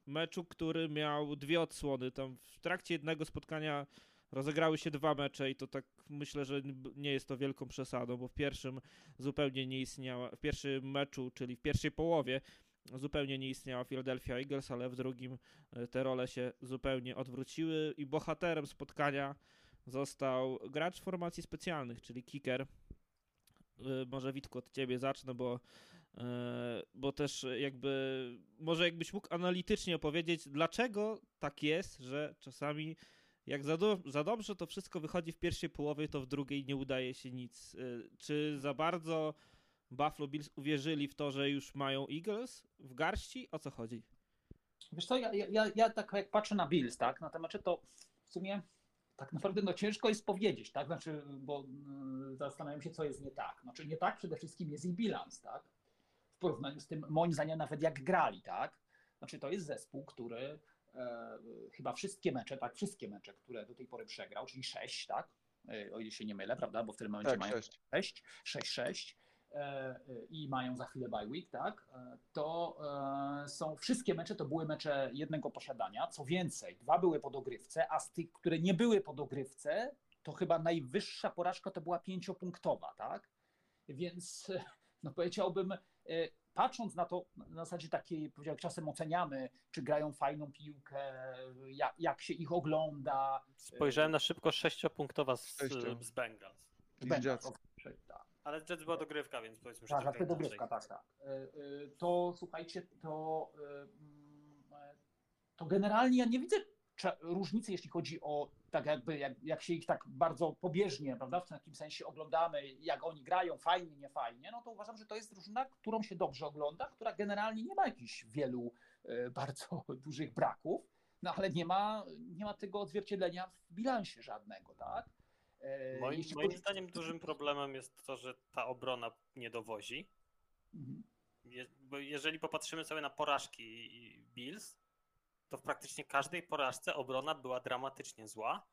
Meczu, który miał dwie odsłony. Tam w trakcie jednego spotkania rozegrały się dwa mecze i to tak myślę, że nie jest to wielką przesadą, bo w pierwszym zupełnie nie istniała, w pierwszym meczu, czyli w pierwszej połowie zupełnie nie istniała Philadelphia Eagles, ale w drugim e, te role się zupełnie odwróciły i bohaterem spotkania został gracz formacji specjalnych, czyli kicker. E, Może Witku od ciebie zacznę, bo, bo też jakby może jakbyś mógł analitycznie opowiedzieć, dlaczego tak jest, że czasami jak za, do, za dobrze to wszystko wychodzi w pierwszej połowie, to w drugiej nie udaje się nic. E, Czy za bardzo Buffalo Bills uwierzyli w to, że już mają Eagles w garści? O co chodzi? Wiesz co, ja, ja, ja tak jak patrzę na Bills, tak, na te mecze, to w sumie tak naprawdę no ciężko jest powiedzieć, tak, znaczy, bo y, zastanawiam się, co jest nie tak. Znaczy nie tak przede wszystkim jest ich bilans, tak, porównaniu z tym, moim zdaniem nawet jak grali, tak, znaczy to jest zespół, który e, chyba wszystkie mecze, tak, wszystkie mecze, które do tej pory przegrał, czyli sześć, tak, E, o ile się nie mylę, prawda, bo w tym momencie Tak, mają sześć. 6, 6, 6 e, i mają za chwilę bye week, tak, e, to e, są wszystkie mecze to były mecze jednego posiadania. Co więcej, dwa były po dogrywce, a z tych, które nie były po dogrywce, to chyba najwyższa porażka to była pięciopunktowa, tak? Więc no powiedziałbym, patrząc na to, na zasadzie takiej, powiedział, czasem oceniamy, czy grają fajną piłkę, jak, jak się ich ogląda. Spojrzałem na szybko sześciopunktowa z, Sześcio. z Bengals. Z Jets. tak. Ale Jets była dogrywka, więc powiedzmy, że Tak, tak, to dogrywka, tak, tak. Y, To słuchajcie, to, e, to generalnie ja nie widzę różnicy, jeśli chodzi o tak jakby, jak, jak się ich tak bardzo pobieżnie, prawda, w takim sensie oglądamy, jak oni grają, fajnie, nie fajnie, no to uważam, że to jest drużyna, którą się dobrze ogląda, która generalnie nie ma jakichś wielu y, bardzo dużych braków, no ale nie ma, nie ma tego odzwierciedlenia w bilansie żadnego, tak? E, Moim, jeśli moim chodzi- zdaniem dużym problemem jest to, że ta obrona nie dowozi. Mhm. Je, bo jeżeli popatrzymy sobie na porażki Bills, to w praktycznie każdej porażce obrona była dramatycznie zła.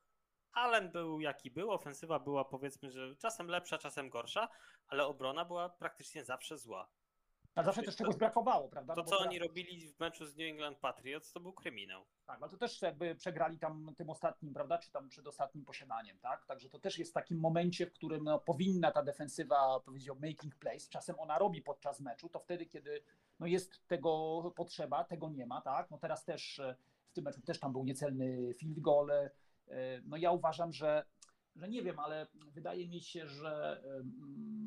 Allen był jaki był, ofensywa była powiedzmy, że czasem lepsza, czasem gorsza, ale obrona była praktycznie zawsze zła. A zawsze też czegoś brakowało, prawda? To, No co oni robili w meczu z New England Patriots, to był kryminał. Tak, ale to też jakby przegrali tam tym ostatnim, prawda, czy tam przed ostatnim posiadaniem, tak? Także to też jest w takim momencie, w którym no, powinna ta defensywa, powiedział, making plays, czasem ona robi podczas meczu, to wtedy, kiedy no, jest tego potrzeba, tego nie ma, tak? No teraz też e, w tym meczu też tam był niecelny field goal. e, No ja uważam, że, że nie wiem, ale wydaje mi się, że mm,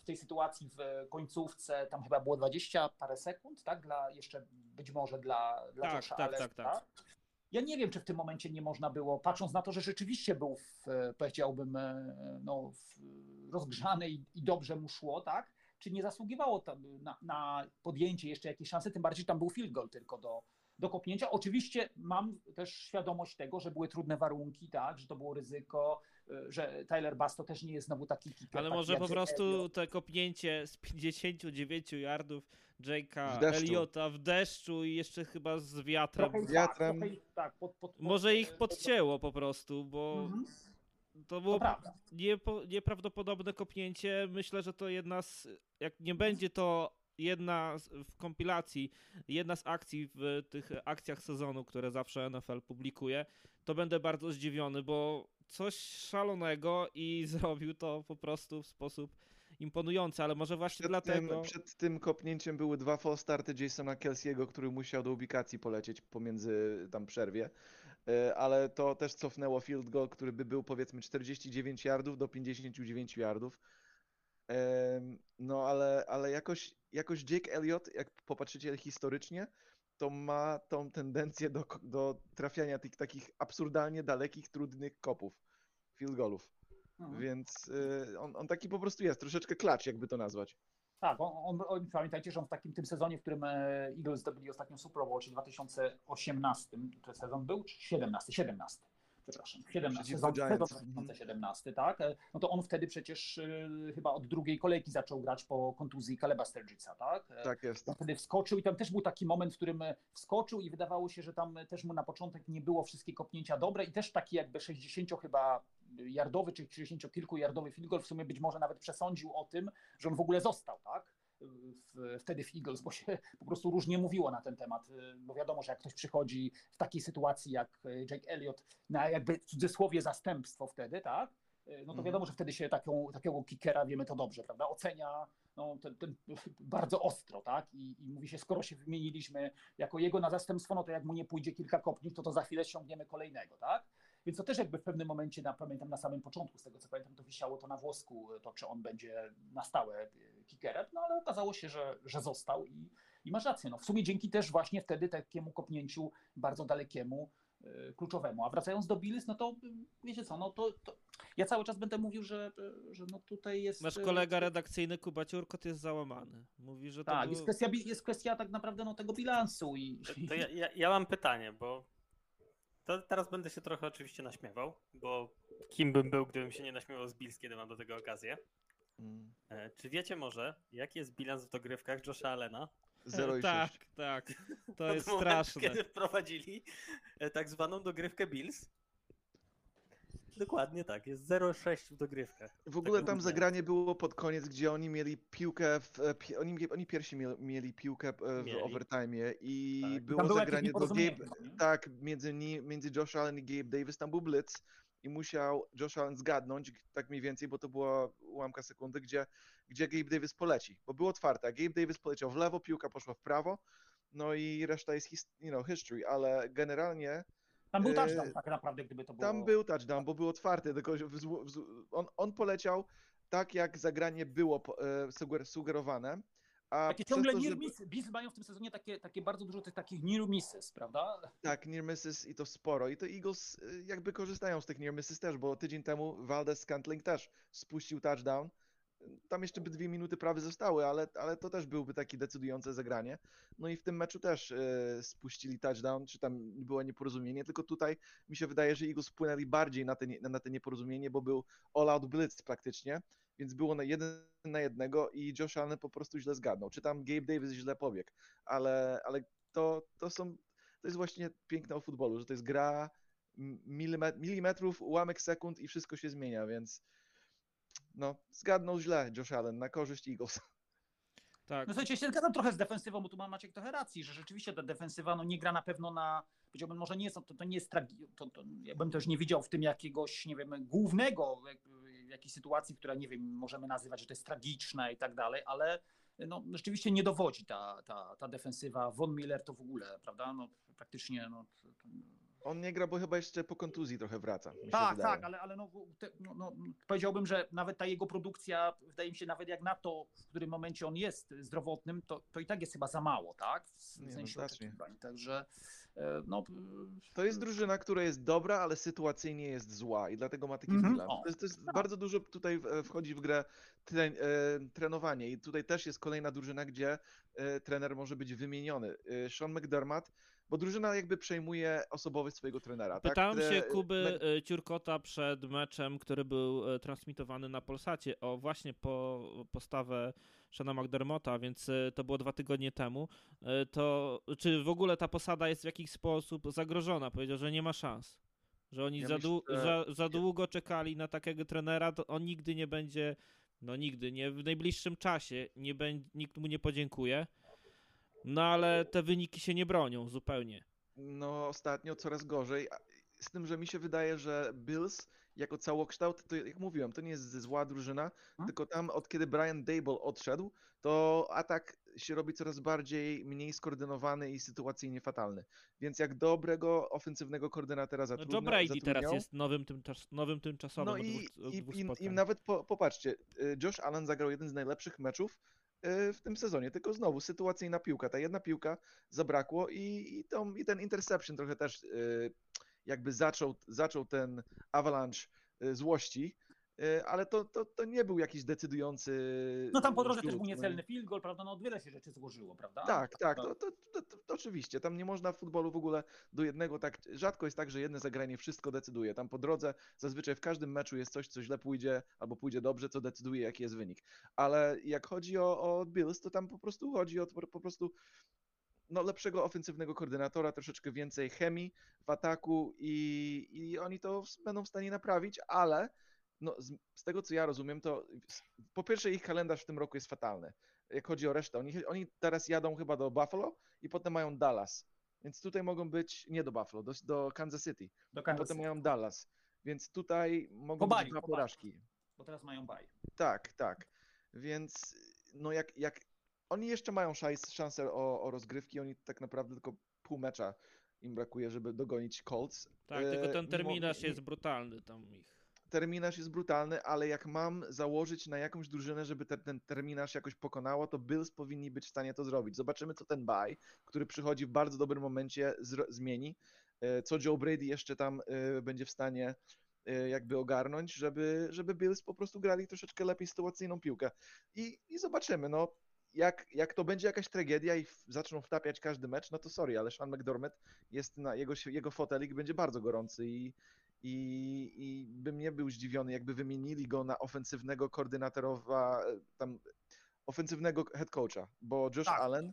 w tej sytuacji w końcówce tam chyba było 20 parę sekund, tak? Dla jeszcze być może dla, dla Tak, Josha tak, Allena, tak, tak. ja nie wiem, czy w tym momencie nie można było, patrząc na to, że rzeczywiście był, w, e, powiedziałbym, e, no, rozgrzany i, i dobrze mu szło, tak? Czy nie zasługiwało tam na, na podjęcie jeszcze jakiejś szansy, tym bardziej, że tam był field goal tylko do, do kopnięcia. Oczywiście mam też świadomość tego, że były trudne warunki, tak? Że to było ryzyko, że Tyler Bass to też nie jest znowu taki kicker. Ale taki może po prostu te kopnięcie z 59 yardów Jake'a. Eliota w deszczu i jeszcze chyba z wiatrem. Trochę, wiatrem. Tak, trochę, tak, pod, pod, pod, Może ich podcięło po prostu, bo Mhm. to To było prawda. niepo, nieprawdopodobne kopnięcie. Myślę, że to jedna z. Jak nie będzie to jedna z, w kompilacji, jedna z akcji w tych akcjach sezonu, które zawsze NFL publikuje, to będę bardzo zdziwiony, bo coś szalonego i zrobił to po prostu w sposób imponujący, ale może właśnie Przed, dlatego. tym, przed tym kopnięciem były dwa false starty Jasona Kelsey'ego, który musiał do ubikacji polecieć pomiędzy tam przerwie. E, Ale to też cofnęło field goal, który by był powiedzmy 49 yardów do 59 yardów. Em, No ale, ale jakoś, jakoś Jake Elliott, jak popatrzycie historycznie, to ma tą tendencję do, do trafiania tych takich absurdalnie dalekich, trudnych kopów, field goalów. Mhm. Więc y, on, on taki po prostu jest, troszeczkę klacz, jakby to nazwać. Tak, on, on, pamiętajcie, że on w takim tym sezonie, w którym e, Eagles zdobyli ostatnią Super Bowl, czyli 2018, to sezon był, czy 17? 17. Przepraszam, 17, Przeciwko sezon, sezon Giants. Mhm. 2017, tak? E, No to on wtedy przecież e, chyba od drugiej kolejki zaczął grać po kontuzji Kaleba Sturgisa, tak? E, Tak jest. On wtedy wskoczył i tam też był taki moment, w którym wskoczył i wydawało się, że tam też mu na początek nie było wszystkie kopnięcia dobre i też taki jakby 60 chyba yardowy czy 60 kilku yardowy field goal w sumie być może nawet przesądził o tym, że on w ogóle został, tak? Wtedy w Eagles, bo się po prostu różnie mówiło na ten temat, y, bo wiadomo, że jak ktoś przychodzi w takiej sytuacji jak y, Jake Elliott na jakby w cudzysłowie zastępstwo wtedy, tak? Y, No to Mhm. wiadomo, że wtedy się taką, takiego kickera, wiemy to dobrze, prawda? Ocenia no, ten, ten bardzo ostro, tak? I, I mówi się, skoro się wymieniliśmy jako jego na zastępstwo, no to jak mu nie pójdzie kilka kopnic, to to za chwilę ściągniemy kolejnego, tak? Więc to też jakby w pewnym momencie, na, pamiętam na samym początku, z tego co pamiętam, to wisiało to na włosku, to czy on będzie na stałe kickerem, no ale okazało się, że, że został i, i masz rację. No, w sumie dzięki też właśnie wtedy takiemu kopnięciu bardzo dalekiemu, y, kluczowemu. A wracając do Bills, no to y, wiecie co, no to, to ja cały czas będę mówił, że, y, że no tutaj jest... Nasz kolega redakcyjny Kuba Ciurkot jest załamany. Mówi, że to Tak, był... jest kwestia, jest kwestia tak naprawdę no, tego bilansu i... To ja, ja, ja mam pytanie, bo to teraz będę się trochę oczywiście naśmiewał, bo kim bym był, gdybym się nie naśmiewał z Bills, kiedy mam do tego okazję. Mm. E, Czy wiecie może, jaki jest bilans w dogrywkach Josha Allena? 0 i tak, 6. tak. To jest momentu, straszne. Kiedy wprowadzili e, tak zwaną dogrywkę Bills. Dokładnie tak, jest 0,6 w dogrywkach. W ogóle Tak tam mówię. zagranie było pod koniec, gdzie oni mieli piłkę, w, e, oni, oni pierwsi mieli, mieli piłkę e, w Mieli. overtime i Tak. Było zagranie do Gabe, tak, między, między Josh Allen i Gabe Davis, tam był blitz i musiał Josh Allen zgadnąć, tak mniej więcej, bo to była ułamka sekundy, gdzie, gdzie Gabe Davis poleci, bo było otwarte, Gabe Davis poleciał w lewo, piłka poszła w prawo, no i reszta jest his, you know, history, ale generalnie Tam był e, touchdown tak naprawdę, gdyby to było... tam był touchdown, bo był otwarty, tylko on, on poleciał tak, jak zagranie było e, suger- sugerowane. A Takie ciągle to, near misses. Bills mają w tym sezonie takie, takie bardzo dużo tych takich near misses, prawda? Tak, near misses i to sporo. I to Eagles y, jakby korzystają z tych near misses też, bo tydzień temu Valdez Scantling też spuścił touchdown. Tam jeszcze by dwie minuty prawie zostały, ale, ale to też byłby taki decydujące zagranie. No i w tym meczu też y, spuścili touchdown, czy tam było nieporozumienie, tylko tutaj mi się wydaje, że Eagles wpłynęli bardziej na te, na te nieporozumienie, bo był all-out blitz praktycznie, więc było na jeden na jednego i Josh Allen po prostu źle zgadnął. Czy tam Gabe Davis źle pobiegł, ale, ale to, to są to jest właśnie piękne o futbolu, że to jest gra milimetrów, ułamek sekund i wszystko się zmienia, więc no, zgadnął źle Josh Allen na korzyść Eagles. Tak. No słuchajcie, ja się zgadzam trochę z defensywą, bo tu ma Maciek trochę racji, że rzeczywiście ta defensywa no, nie gra na pewno na, powiedziałbym, może nie jest, to, to nie jest tragi- to, to, ja bym też nie widział w tym jakiegoś, nie wiem, głównego jakiejś sytuacji, która, nie wiem, możemy nazywać, że to jest tragiczna i tak dalej, ale no, rzeczywiście nie dowodzi ta, ta, ta defensywa. Von Miller to w ogóle, prawda, no praktycznie, no, to, to, On nie gra, bo chyba jeszcze po kontuzji trochę wraca. Tak, wydaje. tak, ale, ale no, te, no, no, powiedziałbym, że nawet ta jego produkcja, wydaje mi się, nawet jak na to, w którym momencie on jest zdrowotnym, to, to i tak jest chyba za mało, tak? W, Nie, no sensie oczekiwań. Także e, no. To jest drużyna, która jest dobra, ale sytuacyjnie jest zła i dlatego ma taki Mhm. To jest, to jest tak. bardzo dużo tutaj e, wchodzi w grę tre, e, trenowanie i tutaj też jest kolejna drużyna, gdzie trener może być wymieniony. Sean McDermott, bo drużyna jakby przejmuje osobowość swojego trenera. Pytałem tak? się Kuby Me- e, Ciurkota przed meczem, który był e, transmitowany na Polsacie, o właśnie po postawę Shana McDermotta, więc e, to było dwa tygodnie temu. To czy w ogóle ta posada jest w jakiś sposób zagrożona? Powiedział, że nie ma szans. Że oni Ja za, myślę, dłu- że- za, za długo czekali na takiego trenera, to on nigdy nie będzie, no nigdy, nie w najbliższym czasie, nie będzie, nikt mu nie podziękuje. No ale te wyniki się nie bronią zupełnie. No ostatnio coraz gorzej. Z tym, że mi się wydaje, że Bills jako całokształt, to jak mówiłem, to nie jest zła drużyna, Hmm? tylko tam od kiedy Brian Dable odszedł, to atak się robi coraz bardziej mniej skoordynowany i sytuacyjnie fatalny. Więc jak dobrego ofensywnego koordynatora No zatrudnia, Joe Brady teraz zatrudniał- jest nowym, tymczas, nowym tymczasowym no i, dwóch, i, dwóch i, i nawet po, popatrzcie, y, Josh Allen zagrał jeden z najlepszych meczów w tym sezonie, tylko znowu sytuacyjna piłka, ta jedna piłka zabrakło i, i, tą, i ten interception trochę też y, jakby zaczął, zaczął ten avalanche y, złości, ale to, to, to nie był jakiś decydujący No tam po drodze też był no nie? niecelny field goal, prawda? No wiele się rzeczy złożyło, prawda? Tak, tak, to, to, to, to, oczywiście. Tam nie można w futbolu w ogóle do jednego tak. Rzadko jest tak, że jedno zagranie wszystko decyduje. Tam po drodze zazwyczaj w każdym meczu jest coś, co źle pójdzie albo pójdzie dobrze, co decyduje, jaki jest wynik. Ale jak chodzi o, o Bills, to tam po prostu chodzi o po prostu no, lepszego ofensywnego koordynatora, troszeczkę więcej chemii w ataku i, i oni to będą w stanie naprawić, ale no, z, z tego co ja rozumiem, to po pierwsze ich kalendarz w tym roku jest fatalny jak chodzi o resztę. Oni, oni teraz jadą chyba do Buffalo i potem mają Dallas. Więc tutaj mogą być nie do Buffalo, do, do Kansas City. Do A Kansas potem mają Dallas. Więc tutaj mogą Po być dwa porażki. Bo teraz mają baj. Tak, tak. Więc no jak, jak oni jeszcze mają szans, szansę o, o rozgrywki, oni tak naprawdę tylko pół mecza im brakuje, żeby dogonić Colts. Tak, tylko E, ten mimo- terminarz mi- jest brutalny tam ich. Terminarz jest brutalny, ale jak mam założyć na jakąś drużynę, żeby ten, ten terminarz jakoś pokonało, to Bills powinni być w stanie to zrobić. Zobaczymy, co ten bye, który przychodzi w bardzo dobrym momencie, zmieni. E, Co Joe Brady jeszcze tam e, będzie w stanie e, jakby ogarnąć, żeby, żeby Bills po prostu grali troszeczkę lepiej sytuacyjną piłkę. I, i zobaczymy, no. Jak, jak to będzie jakaś tragedia i w, zaczną wtapiać każdy mecz, no to sorry, ale Sean McDermott jest na jego, jego fotelik będzie bardzo gorący i, i, i bym nie był zdziwiony, jakby wymienili go na ofensywnego koordynatorowa, e, tam ofensywnego head coacha, bo Josh Tak. Allen,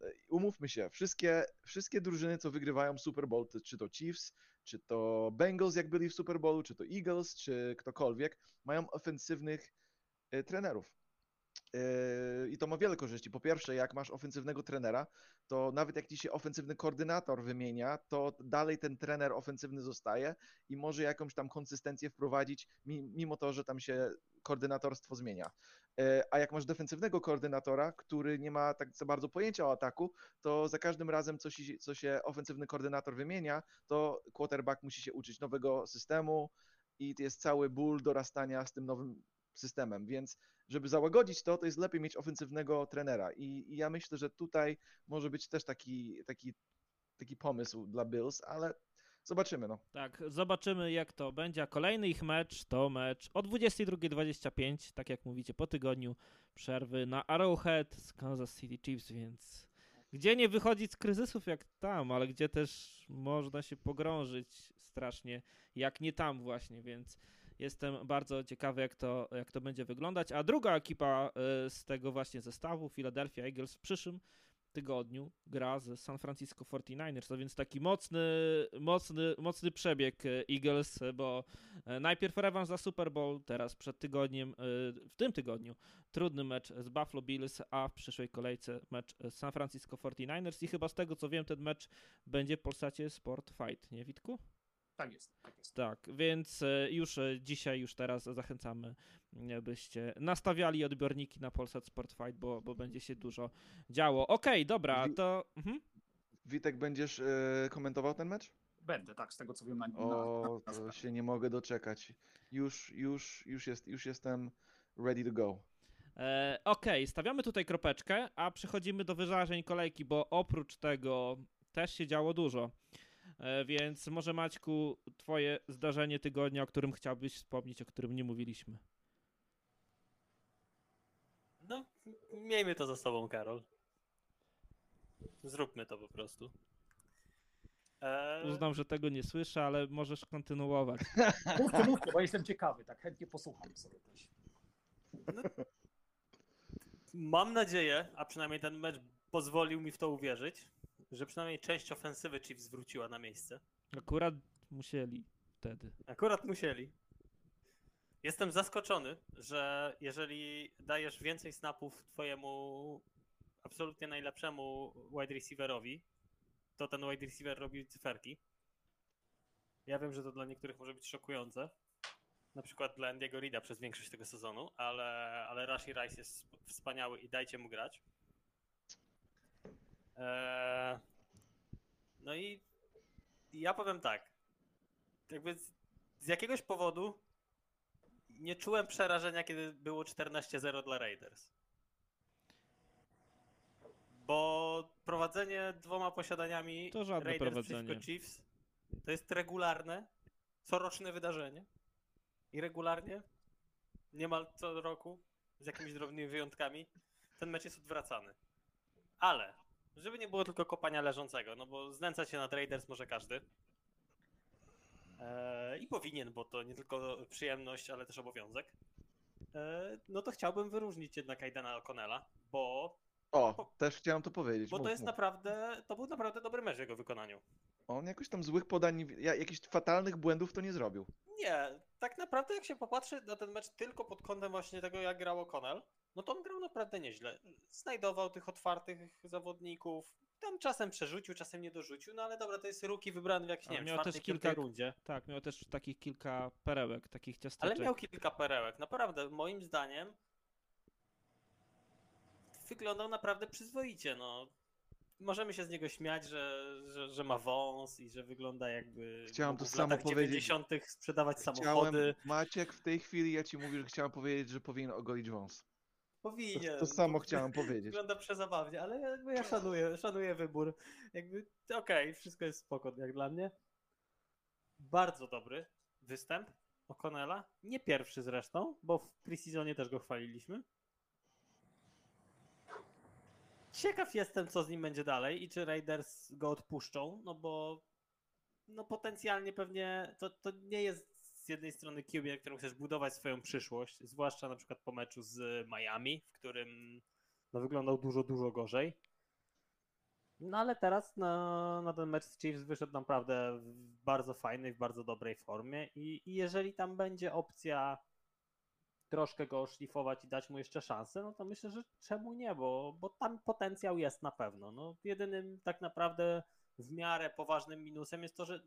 e, umówmy się, wszystkie, wszystkie drużyny, co wygrywają Super Bowl, czy to Chiefs, czy to Bengals, jak byli w Super Bowlu, czy to Eagles, czy ktokolwiek, mają ofensywnych e, trenerów. E, I to ma wiele korzyści. Po pierwsze, jak masz ofensywnego trenera, to nawet jak ci się ofensywny koordynator wymienia, to dalej ten trener ofensywny zostaje i może jakąś tam konsystencję wprowadzić, mi- mimo to, że tam się koordynatorstwo zmienia. E, A jak masz defensywnego koordynatora, który nie ma tak za bardzo pojęcia o ataku, to za każdym razem, co się, co się ofensywny koordynator wymienia, to quarterback musi się uczyć nowego systemu i jest cały ból dorastania z tym nowym systemem, więc żeby załagodzić to, to jest lepiej mieć ofensywnego trenera i, i ja myślę, że tutaj może być też taki, taki, taki pomysł dla Bills, ale zobaczymy, no. Tak, zobaczymy jak to będzie. A kolejny ich mecz to mecz o 22.25, tak jak mówicie, po tygodniu przerwy na Arrowhead z Kansas City Chiefs, więc gdzie nie wychodzić z kryzysów jak tam, ale gdzie też można się pogrążyć strasznie, jak nie tam właśnie, więc jestem bardzo ciekawy jak to, jak to będzie wyglądać. A druga ekipa y, z tego właśnie zestawu, Philadelphia Eagles w przyszłym tygodniu gra z San Francisco 49ers, a więc taki mocny, mocny, mocny przebieg e, Eagles, bo e, najpierw rewanż za Super Bowl, teraz przed tygodniem, w tym tygodniu trudny mecz z Buffalo Bills, a w przyszłej kolejce mecz z San Francisco 49ers i chyba z tego co wiem ten mecz będzie w Polsacie Sport Fight, nie Witku? Tak jest, tak jest. Tak, więc e, już e, dzisiaj, już teraz zachęcamy, e, byście nastawiali odbiorniki na Polsat Sport Fight, bo, bo będzie się dużo działo. Okej, dobra, Wi- to... Mhm. Witek, będziesz komentował ten mecz? Będę, tak, z tego co wiem na, na, O, na, to na się nie mogę doczekać. Już, już, już, jest, już jestem ready to go. E, Okej, stawiamy tutaj kropeczkę, a przechodzimy do wyrażeń kolejki, bo oprócz tego też się działo dużo. E, więc może Maćku, twoje zdarzenie tygodnia, o którym chciałbyś wspomnieć, o którym nie mówiliśmy. No, miejmy to za sobą, Karol. Zróbmy to po prostu. Eee, Uznam, że tego nie słyszę, ale możesz kontynuować. Mówcie, mówcie, bo jestem ciekawy, tak chętnie posłucham sobie też. Mam nadzieję, a przynajmniej ten mecz pozwolił mi w to uwierzyć, że przynajmniej część ofensywy Chiefs wróciła na miejsce. Akurat musieli wtedy. Akurat musieli. Jestem zaskoczony, że jeżeli dajesz więcej snapów twojemu absolutnie najlepszemu wide receiverowi, to ten wide receiver robi cyferki. Ja wiem, że to dla niektórych może być szokujące. Na przykład dla Andiego Rida przez większość tego sezonu, ale, ale Rashi Rice jest wspaniały i dajcie mu grać. Eee, no i ja powiem tak. Jakby z, z jakiegoś powodu nie czułem przerażenia, kiedy było 14-0 dla Raiders. Bo prowadzenie dwoma posiadaniami To żadne Raiders prowadzenie. przeciwko Chiefs to jest regularne, coroczne wydarzenie. I regularnie, niemal co roku, z jakimiś drobnymi wyjątkami, ten mecz jest odwracany. Ale, żeby nie było tylko kopania leżącego, no bo znęcać się nad Raiders może każdy. Eee, I powinien, bo to nie tylko przyjemność, ale też obowiązek. Eee, no to chciałbym wyróżnić jednak Aidena O'Connella, bo, O, też chciałem to powiedzieć. bo to mów, jest mów. naprawdę, to był naprawdę dobry mecz w jego wykonaniu. On jakoś tam złych podań, jakichś fatalnych błędów to nie zrobił. Nie, tak naprawdę jak się popatrzy na ten mecz tylko pod kątem właśnie tego, jak grał O'Connell, no to on grał naprawdę nieźle. Znajdował tych otwartych zawodników, tam czasem przerzucił, czasem nie dorzucił, no ale dobra, to jest ruki wybrany w jakiejś, nie Ale wiem, miał też kilka- rundzie. Tak, miał też takich kilka perełek, takich Ale ciasteczek. miał kilka perełek, naprawdę, moim zdaniem wyglądał naprawdę przyzwoicie, no. Możemy się z niego śmiać, że, że, że ma wąs i że wygląda jakby Chciałem to w samo latach powiedzieć. 90. sprzedawać Chciałem, samochody. Maciek, w tej chwili ja ci mówię, że chciałem powiedzieć, że powinien ogolić wąs. To, Powinien. to samo chciałem powiedzieć. Wygląda przezabawnie, ale jakby ja szanuję, szanuję wybór. Jakby okej, wszystko jest spoko jak dla mnie. Bardzo dobry występ O'Connella. Nie pierwszy zresztą, bo w preseasonie też go chwaliliśmy. Ciekaw jestem, co z nim będzie dalej i czy Raiders go odpuszczą, no bo no potencjalnie pewnie to, to nie jest z jednej strony QB, na którym chcesz budować swoją przyszłość, zwłaszcza na przykład po meczu z Miami, w którym no, wyglądał dużo, dużo gorzej. No ale teraz na, na ten mecz z Chiefs wyszedł naprawdę w bardzo fajnej, w bardzo dobrej formie i, i jeżeli tam będzie opcja troszkę go oszlifować i dać mu jeszcze szansę, no to myślę, że czemu nie, bo, bo tam potencjał jest na pewno. No, jedynym tak naprawdę w miarę poważnym minusem jest to, że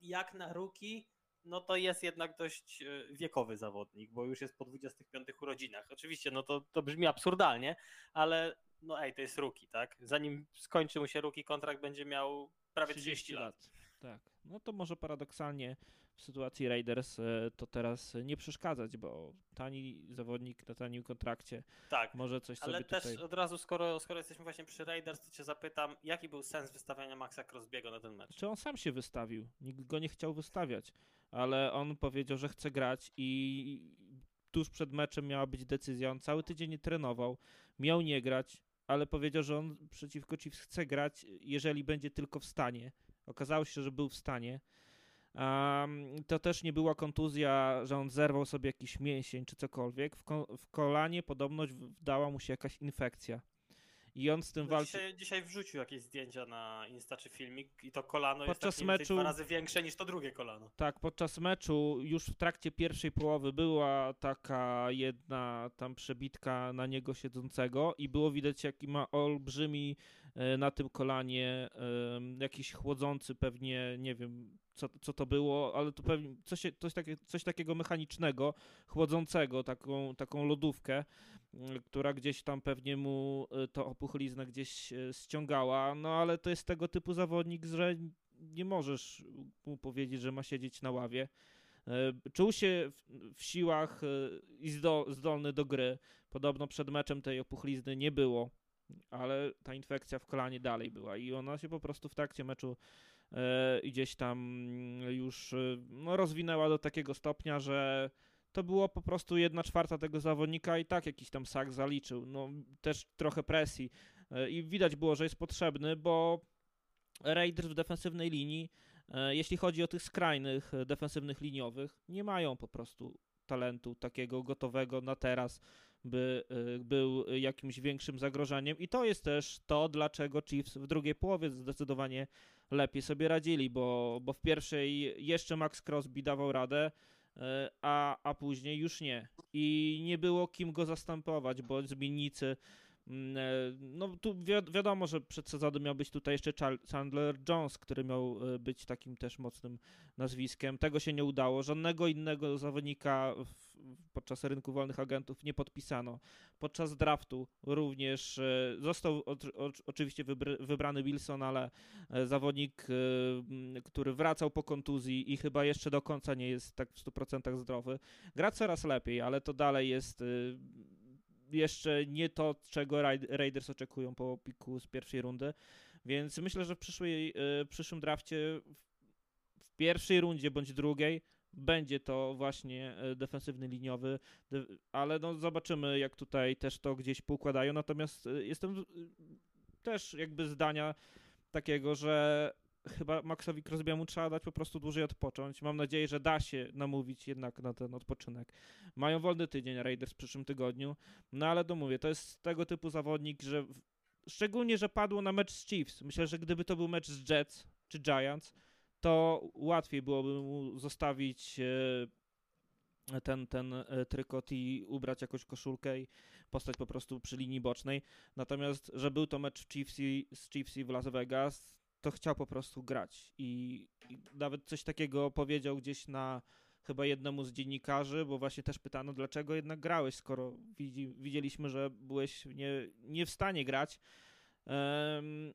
jak na ruki, no to jest jednak dość e, wiekowy zawodnik, bo już jest po 25 urodzinach. Oczywiście, no to, to brzmi absurdalnie, ale no ej, to jest ruki, tak? Zanim skończy mu się ruki kontrakt, będzie miał prawie 30 lat. Tak. No to może paradoksalnie w sytuacji Raiders e, to teraz nie przeszkadzać, bo tani zawodnik na tanim kontrakcie Tak. może coś Ale sobie też tutaj... od razu, skoro, skoro jesteśmy właśnie przy Raiders, to cię zapytam, jaki był sens wystawiania Maxa Crosbiego na ten mecz? Czy on sam się wystawił? Nikt go nie chciał wystawiać, ale on powiedział, że chce grać i tuż przed meczem miała być decyzja. On cały tydzień nie trenował, miał nie grać, ale powiedział, że on przeciwko Chiefs chce grać, jeżeli będzie tylko w stanie. Okazało się, że był w stanie. Um, to też nie była kontuzja, że on zerwał sobie jakiś mięsień czy cokolwiek. W, ko- w kolanie podobność wdała mu się jakaś infekcja. I on z tym No walczy. dzisiaj, dzisiaj wrzucił jakieś zdjęcia na Insta czy filmik i to kolano Podczas jest meczu- dwa razy większe niż to drugie kolano. Tak, podczas meczu już w trakcie pierwszej połowy była taka jedna tam przebitka na niego siedzącego i było widać jaki ma olbrzymi e, na tym kolanie em, jakiś chłodzący pewnie, nie wiem co, co to było, ale to pewnie coś, coś, takie, coś takiego mechanicznego, chłodzącego, taką, taką lodówkę, m, która gdzieś tam pewnie mu e, to opuchliznę gdzieś e, ściągała, no ale to jest tego typu zawodnik, że nie możesz mu powiedzieć, że ma siedzieć na ławie. E, Czuł się w, siłach i zdo, zdolny do gry. Podobno przed meczem tej opuchlizny nie było, ale ta infekcja w kolanie dalej była i ona się po prostu w trakcie meczu e, gdzieś tam już e, no, rozwinęła do takiego stopnia, że to było po prostu jedna czwarta tego zawodnika i tak jakiś tam sak zaliczył. No, też trochę presji e, i widać było, że jest potrzebny, bo Raiders w defensywnej linii, jeśli chodzi o tych skrajnych defensywnych liniowych, nie mają po prostu talentu takiego gotowego na teraz, by był jakimś większym zagrożeniem. I to jest też to, dlaczego Chiefs w drugiej połowie zdecydowanie lepiej sobie radzili, bo, bo w pierwszej jeszcze Max Crosby dawał radę, e, a, a później już nie. I nie było kim go zastępować, bo zmiennicy Mm, e, No tu wi- wiadomo, że przed sezonem miał być tutaj jeszcze Chandler Jones, który miał e, być takim też mocnym nazwiskiem. Tego się nie udało. Żadnego innego zawodnika w, podczas rynku wolnych agentów nie podpisano. Podczas draftu również e, został oczywiście wybr, wybrany Wilson, ale e, zawodnik, e, który wracał po kontuzji i chyba jeszcze do końca nie jest tak w 100% zdrowy. Gra coraz lepiej, ale to dalej jest jeszcze nie to, czego Raid- Raiders oczekują po piku z pierwszej rundy. Więc myślę, że w przyszłej, e, przyszłym drafcie w, w pierwszej rundzie bądź drugiej będzie to właśnie e, defensywny liniowy, ale no zobaczymy jak tutaj też to gdzieś poukładają. Natomiast e, jestem w- też jakby zdania takiego, że chyba Maxowi Crosby'emu trzeba dać po prostu dłużej odpocząć. Mam nadzieję, że da się namówić jednak na ten odpoczynek. Mają wolny tydzień Raiders w przyszłym tygodniu, no ale to mówię, to jest tego typu zawodnik, że szczególnie, że padło na mecz z Chiefs. Myślę, że gdyby to był mecz z Jets czy Giants, to łatwiej byłoby mu zostawić e, ten, ten e, trykot i ubrać jakąś koszulkę i postać po prostu przy linii bocznej. Natomiast, że był to mecz w Chiefs i, z Chiefs i w Las Vegas, to chciał po prostu grać. I, I nawet coś takiego powiedział gdzieś na chyba jednemu z dziennikarzy, bo właśnie też pytano, dlaczego jednak grałeś, skoro widzi, widzieliśmy, że byłeś nie, nie w stanie grać.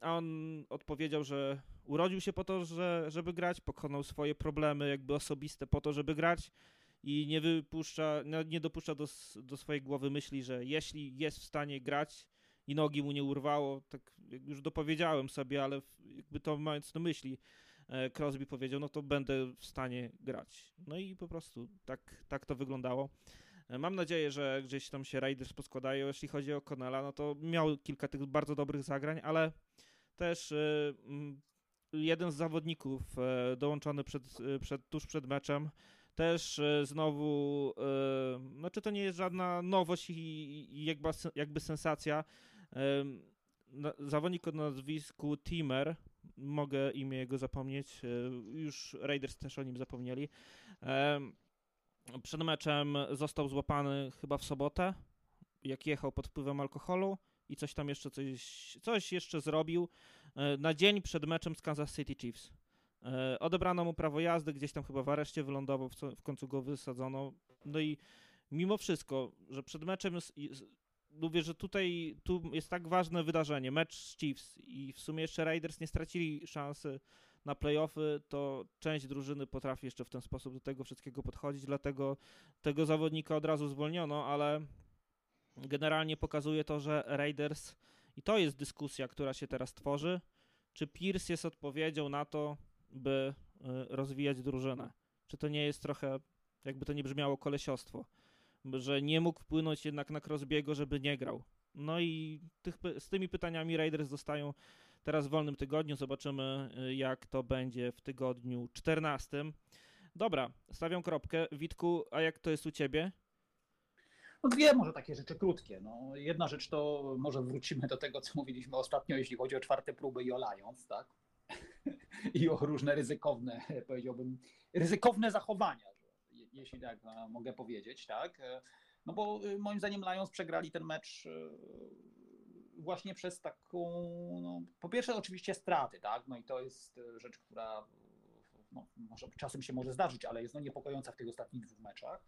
A on odpowiedział, że urodził się po to, że, żeby grać, pokonał swoje problemy jakby osobiste po to, żeby grać i nie wypuszcza, no, nie dopuszcza do, do swojej głowy myśli, że jeśli jest w stanie grać i nogi mu nie urwało, tak jak już dopowiedziałem sobie, ale jakby to mając na myśli, e, Crosby powiedział, no to będę w stanie grać. No i po prostu tak, tak to wyglądało. E, Mam nadzieję, że gdzieś tam się Raiders poskładają. Jeśli chodzi o Connella, no to miał kilka tych bardzo dobrych zagrań, ale też e, jeden z zawodników e, dołączony przed, przed, tuż przed meczem też znowu, znaczy to nie jest żadna nowość i, jakby, jakby sensacja. Zawodnik o nazwisku Timer, mogę imię jego zapomnieć, już Raiders też o nim zapomnieli. Przed meczem został złapany chyba w sobotę, jak jechał pod wpływem alkoholu i coś tam jeszcze, coś, coś jeszcze zrobił e, na dzień przed meczem z Kansas City Chiefs. E, Odebrano mu prawo jazdy, gdzieś tam chyba w areszcie wylądował, w końcu go wysadzono. No i mimo wszystko, że przed meczem jest, jest, mówię, że tutaj tu jest tak ważne wydarzenie, mecz z Chiefs i w sumie jeszcze Raiders nie stracili szansy na playoffy, to część drużyny potrafi jeszcze w ten sposób do tego wszystkiego podchodzić, dlatego tego zawodnika od razu zwolniono, ale generalnie pokazuje to, że Raiders i to jest dyskusja, która się teraz tworzy, czy Pierce jest odpowiedzią na to, by y, rozwijać drużynę. Czy to nie jest trochę, jakby to nie brzmiało, kolesiostwo, że nie mógł wpłynąć jednak na Crosby'ego, żeby nie grał. No i tych, z tymi pytaniami Raiders zostają teraz w wolnym tygodniu. Zobaczymy, y, jak to będzie w tygodniu 14. Dobra, stawiam kropkę. Witku, a jak to jest u ciebie? No dwie może takie rzeczy krótkie. No, jedna rzecz to może wrócimy do tego, co mówiliśmy ostatnio, jeśli chodzi o czwarte próby i o Lions, tak? I o różne ryzykowne, powiedziałbym, ryzykowne zachowania, je- jeśli tak e, mogę powiedzieć, tak? E, No bo e, moim zdaniem Lions przegrali ten mecz właśnie przez taką, no, po pierwsze oczywiście straty, tak? No i to jest e, rzecz, która no, może czasem się może zdarzyć, ale jest no, niepokojąca w tych ostatnich dwóch meczach.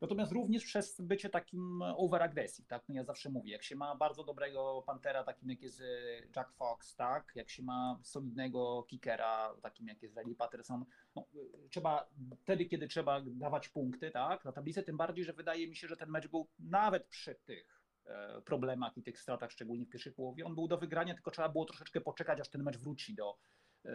Natomiast również przez bycie takim overaggressive, tak? No ja zawsze mówię, jak się ma bardzo dobrego pantera, takim jak jest e, Jack Fox, tak? Jak się ma solidnego kickera, takim jak jest Riley Patterson, no, e, trzeba wtedy, kiedy trzeba dawać punkty, tak? Na tablicę, tym bardziej, że wydaje mi się, że ten mecz był nawet przy tych problemach i tych stratach, szczególnie w pierwszej połowie, on był do wygrania, tylko trzeba było troszeczkę poczekać, aż ten mecz wróci do, e,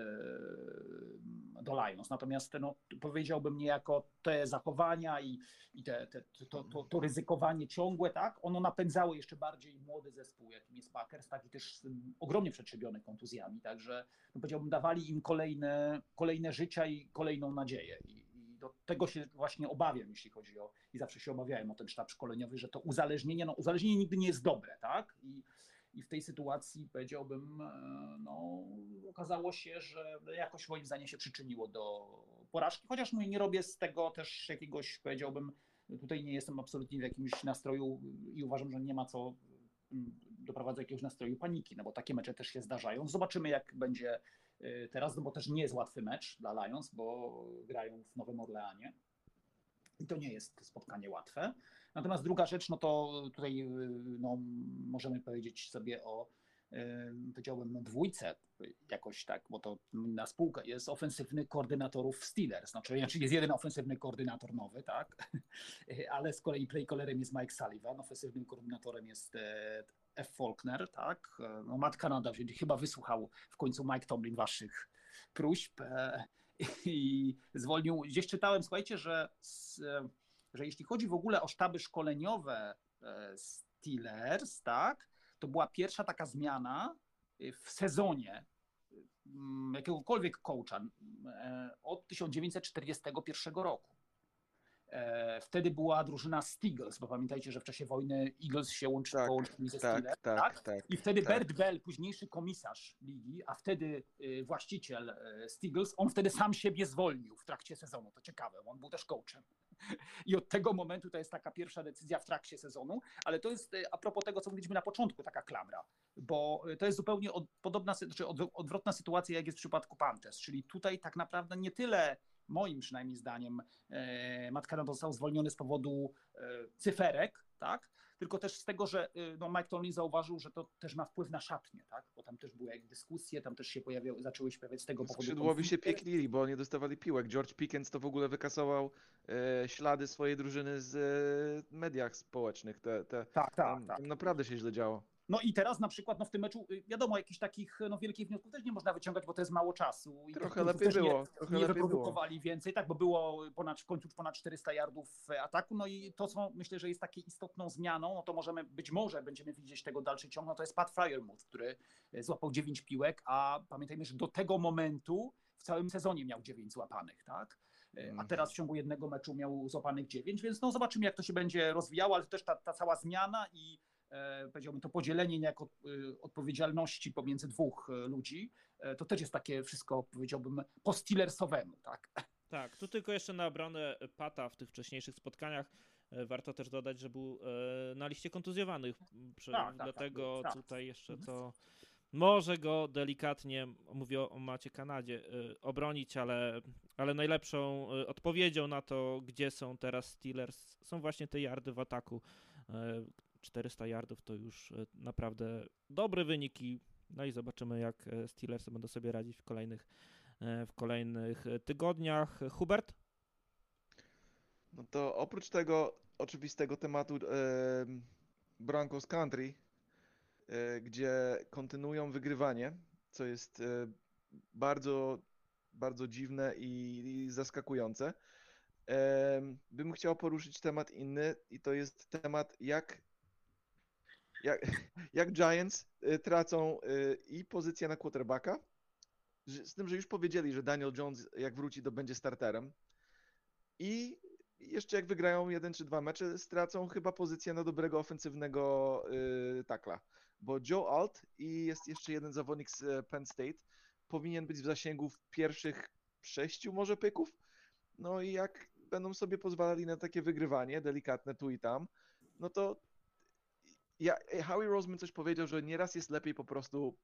do Lions. Natomiast no, powiedziałbym niejako te zachowania i, i te, te, to, to, to ryzykowanie ciągłe, tak, ono napędzało jeszcze bardziej młody zespół, jakim jest Packers, tak, i też ogromnie przetrzebiony kontuzjami, także no, powiedziałbym, dawali im kolejne, kolejne życia i kolejną nadzieję. I, tego się właśnie obawiam, jeśli chodzi o, i zawsze się obawiałem o ten sztab szkoleniowy, że to uzależnienie, no uzależnienie nigdy nie jest dobre, tak, i i w tej sytuacji powiedziałbym, e, no, okazało się, że jakoś moim zdaniem się przyczyniło do porażki, chociaż no, nie robię z tego też jakiegoś, powiedziałbym, tutaj nie jestem absolutnie w jakimś nastroju i uważam, że nie ma co mm, doprowadza do jakiegoś nastroju paniki, no bo takie mecze też się zdarzają. Zobaczymy, jak będzie teraz, no bo też nie jest łatwy mecz dla Lions, bo grają w Nowym Orleanie. I to nie jest spotkanie łatwe. Natomiast druga rzecz, no to tutaj y, no, możemy powiedzieć sobie o powiedziałbym, dwójce jakoś tak, bo to na spółkę jest ofensywny koordynatorów Steelers. Znaczy, znaczy jest jeden ofensywny koordynator nowy, tak, ale z kolei playcallerem jest Mike Sullivan, ofensywnym koordynatorem jest e, F. Faulkner, tak. No, Matt Canada chyba wysłuchał w końcu Mike Tomlin waszych próśb e, i zwolnił. Gdzieś czytałem, słuchajcie, że, że jeśli chodzi w ogóle o sztaby szkoleniowe e, Steelers, tak, to była pierwsza taka zmiana w sezonie jakiegokolwiek coacha e, od 1941 roku. E, wtedy była drużyna Steagles, bo pamiętajcie, że w czasie wojny Eagles się łączy, tak, połączyli ze tak, Steelers. Tak, tak, tak, I wtedy tak. Bert Bell, późniejszy komisarz ligi, a wtedy y, właściciel y, Steagles, on wtedy sam siebie zwolnił w trakcie sezonu. To ciekawe, on był też coachem. I od tego momentu to jest taka pierwsza decyzja w trakcie sezonu, ale to jest y, a propos tego, co mówiliśmy na początku, taka klamra, bo to jest zupełnie od, podobna, znaczy od, odwrotna sytuacja, jak jest w przypadku Pantes, czyli tutaj tak naprawdę nie tyle moim przynajmniej zdaniem, e, Matka został zwolniony z powodu e, cyferek, tak? tylko też z tego, że e, no, Mike Tomlin zauważył, że to też ma wpływ na szatnię, tak? bo tam też były jak dyskusje, tam też się pojawiały, zaczęły się pojawiać z tego powodu. Skrzydłowi się pieknili, bo nie dostawali piłek. George Pickens to w ogóle wykasował e, ślady swojej drużyny z e, mediach społecznych. Te, te, tak, tak, tam, tak. Tam naprawdę się źle działo. No i teraz na przykład no w tym meczu, y, wiadomo, jakichś takich no, wielkich wniosków też nie można wyciągać, bo to jest mało czasu. I trochę lepiej było. Nie, trochę nie wyprodukowali było. więcej, tak, bo było ponad, w końcu ponad 400 yardów ataku. No i to, co myślę, że jest taką istotną zmianą, no to możemy, być może będziemy widzieć tego dalszy ciąg, no to jest Pat Fryermuth, który e, złapał 9 piłek, a pamiętajmy, że do tego momentu w całym sezonie miał 9 złapanych, tak? E, a mhm. teraz w ciągu jednego meczu miał złapanych 9, więc no zobaczymy, jak to się będzie rozwijało, ale też ta, ta cała zmiana i powiedziałbym, to podzielenie niejako e, odpowiedzialności pomiędzy dwóch e, ludzi, to też jest takie wszystko, powiedziałbym, po Steelersowemu, tak? Tak, tu tylko jeszcze na obronę Pata w tych wcześniejszych spotkaniach warto też dodać, że był na liście kontuzjowanych, tak, tak, dlatego tak, tutaj jeszcze mhm. to może go delikatnie, mówię o Macie Kanadzie, obronić, ale, ale najlepszą odpowiedzią na to, gdzie są teraz Steelers, są właśnie te yardy w ataku, 400 yardów to już e, naprawdę dobre wyniki. No i zobaczymy, jak e, Steelers będą sobie radzić w kolejnych, e, w kolejnych tygodniach. Hubert? No to oprócz tego oczywistego tematu e, Broncos Country, e, gdzie kontynuują wygrywanie, co jest e, bardzo, bardzo dziwne i, i zaskakujące, bym chciał poruszyć temat inny i to jest temat, jak jak, jak Giants y, tracą y, i pozycję na quarterbacka, z tym, że już powiedzieli, że Daniel Jones jak wróci, to będzie starterem. I jeszcze jak wygrają jeden czy dwa mecze, stracą chyba pozycję na dobrego ofensywnego yy, takla. Bo Joe Alt i jest jeszcze jeden zawodnik z e, Penn State, powinien być w zasięgu w pierwszych sześciu może pyków. No i jak będą sobie pozwalali na takie wygrywanie, delikatne tu i tam, no to ja, e, Howie Roseman coś powiedział, że nieraz jest lepiej po prostu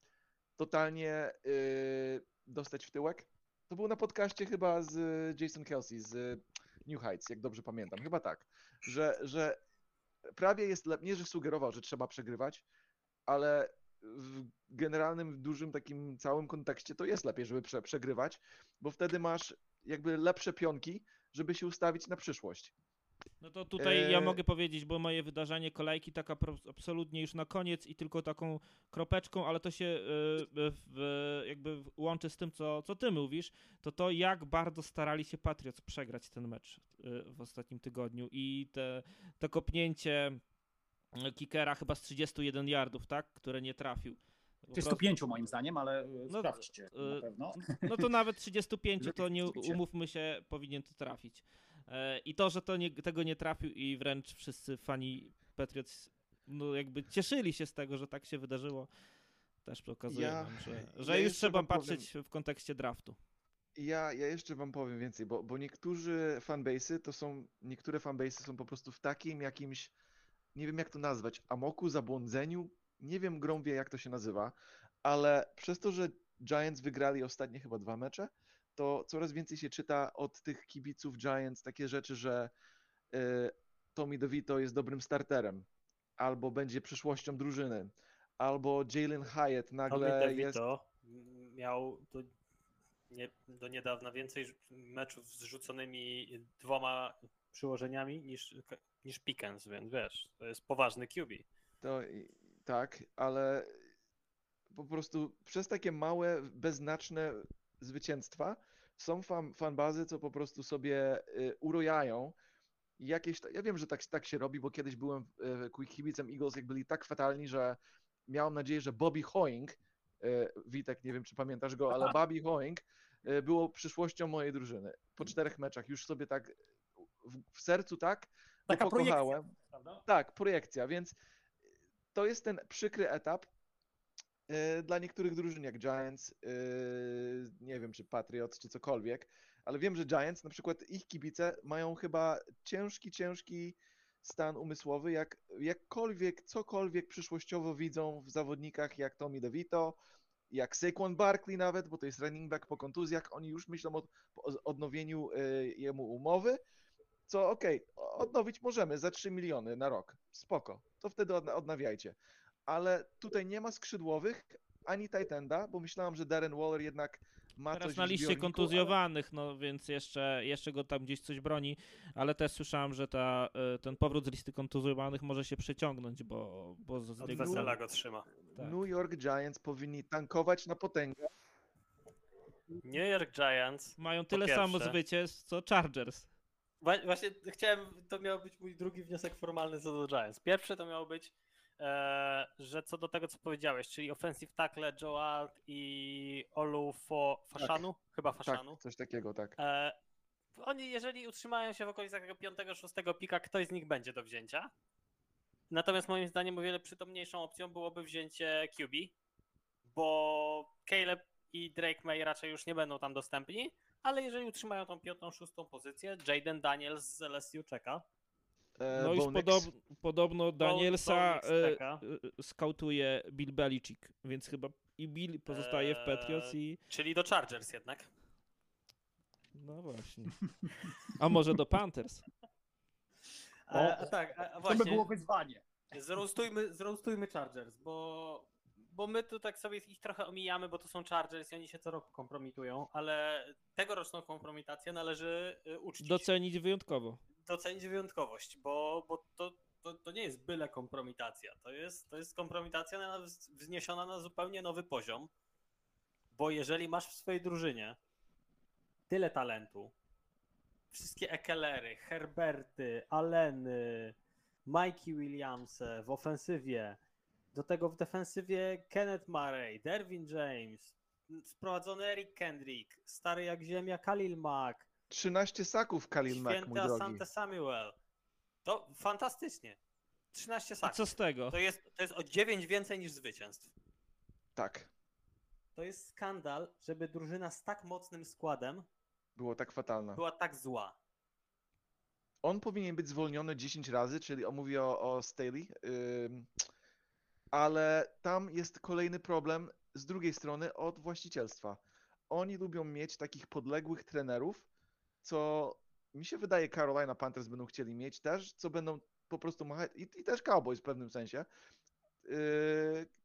totalnie yy, dostać w tyłek. To był na podcaście chyba z Jason Kelsey z New Heights, jak dobrze pamiętam. Chyba tak, że, że prawie jest lepiej, nie że sugerował, że trzeba przegrywać, ale w generalnym, dużym takim całym kontekście to jest lepiej, żeby prze, przegrywać, bo wtedy masz jakby lepsze pionki, żeby się ustawić na przyszłość. No to tutaj e... ja mogę powiedzieć, bo moje wydarzenie kolejki taka absolutnie już na koniec i tylko taką kropeczką, ale to się w, jakby łączy z tym, co, co ty mówisz, to to jak bardzo starali się Patriots przegrać ten mecz yy, w ostatnim tygodniu i te, to kopnięcie kickera chyba z 31 yardów, tak, które nie trafił. 35 moim zdaniem, ale no, sprawdźcie na pewno. No to nawet 35 to nie umówmy się, powinien to trafić. E, I to, że to nie, tego nie trafił i wręcz wszyscy fani Patriots no jakby cieszyli się z tego, że tak się wydarzyło, też pokazuje ja, nam, że, że ja już trzeba patrzeć powiem, w kontekście draftu. Ja, ja jeszcze wam powiem więcej, bo, bo niektórzy fanbase'y to są, niektóre fanbase'y są po prostu w takim jakimś, nie wiem jak to nazwać, amoku, zabłądzeniu, nie wiem grą wie jak to się nazywa, ale przez to, że Giants wygrali ostatnie chyba dwa mecze, to coraz więcej się czyta od tych kibiców Giants takie rzeczy, że y, Tommy DeVito jest dobrym starterem, albo będzie przyszłością drużyny, albo Jalen Hyatt nagle Tommy jest... Miał do, nie, do niedawna więcej meczów z rzuconymi dwoma przyłożeniami niż, niż Pickens, więc wiesz, to jest poważny QB. To tak, ale po prostu przez takie małe, beznaczne zwycięstwa są fan, fanbazy, co po prostu sobie y, urojają. Jakieś, ja wiem, że tak, tak się robi, bo kiedyś byłem y, kibicem Eagles, jak byli tak fatalni, że miałem nadzieję, że Bobby Hoing, y, Witek, nie wiem czy pamiętasz go, ale Bobby Hoing było przyszłością mojej drużyny. Po czterech meczach już sobie tak w, sercu tak Taka projekcja, pokochałem. prawda? Tak, projekcja, więc to jest ten przykry etap dla niektórych drużyn, jak Giants, e, nie wiem, czy Patriots, czy cokolwiek, ale wiem, że Giants, na przykład ich kibice mają chyba ciężki, ciężki stan umysłowy, jak jakkolwiek, cokolwiek przyszłościowo widzą w zawodnikach jak Tommy DeVito, jak Saquon Barkley nawet, bo to jest running back po kontuzjach, oni już myślą o, odnowieniu e, jemu umowy, co okej, odnowić możemy za 3 miliony na rok. Spoko. To wtedy odna- odnawiajcie. Ale tutaj nie ma skrzydłowych ani Titanda, bo myślałam, że Darren Waller jednak ma Teraz coś na liście zbiorniku, kontuzjowanych, no więc jeszcze, jeszcze go tam gdzieś coś broni, ale też słyszałem, że ta, y, ten powrót z listy kontuzjowanych może się przeciągnąć, bo, bo z, Od wesela go trzyma. tak. New York Giants powinni tankować na potęgę. New York Giants. mają tyle samo zwycięstw co Chargers. Właśnie chciałem, to miał być mój drugi wniosek formalny co do Giants. Pierwsze to miało być, e, że co do tego, co powiedziałeś, czyli offensive tackle Joe Alt i Olu Fo Fashanu, chyba Fashanu. Tak, coś takiego, tak. E, oni, jeżeli utrzymają się w okolicach tego 5-6 pika, ktoś z nich będzie do wzięcia. Natomiast moim zdaniem o wiele przytomniejszą opcją byłoby wzięcie QB, bo Caleb i Drake May raczej już nie będą tam dostępni, ale jeżeli utrzymają tą piątą, szóstą pozycję, Jaden Daniels z LSU czeka. E, No już podob, podobno Danielsa czeka. y, skautuje Bill Belichick, więc chyba i Bill pozostaje w Patriots i... Czyli do Chargers jednak. No właśnie. A może do Panthers? A tak, a, a To by właśnie. było wyzwanie. Zroastujmy, zroastujmy Chargers, bo, bo my tu tak sobie ich trochę omijamy, bo to są Chargers i oni się co roku kompromitują, ale tegoroczną kompromitację należy uczcić. Docenić wyjątkowo. Docenić wyjątkowość, bo, bo to, to, to nie jest byle kompromitacja. To jest, to jest kompromitacja na, wzniesiona na zupełnie nowy poziom, bo jeżeli masz w swojej drużynie tyle talentu, wszystkie Ekelery, Herberty, Alleny, Mikey Williamsy w ofensywie, do tego w defensywie Kenneth Murray, Derwin James, sprowadzony Eric Kendrick, stary jak ziemia Khalil Mack, 13 saków Khalil Mack, mój drogi. Asante Samuel. To fantastycznie. 13 A saków. co z tego? To jest, to jest o 9 więcej niż zwycięstw. Tak, To jest skandal, żeby drużyna z tak mocnym składem było tak fatalne. była tak zła. On powinien być zwolniony 10 razy, czyli on mówi o, o Staley, ym, ale tam jest kolejny problem z drugiej strony od właścicielstwa. Oni lubią mieć takich podległych trenerów, co mi się wydaje Carolina Panthers będą chcieli mieć też, co będą po prostu machać, i, i też Cowboys w pewnym sensie, yy,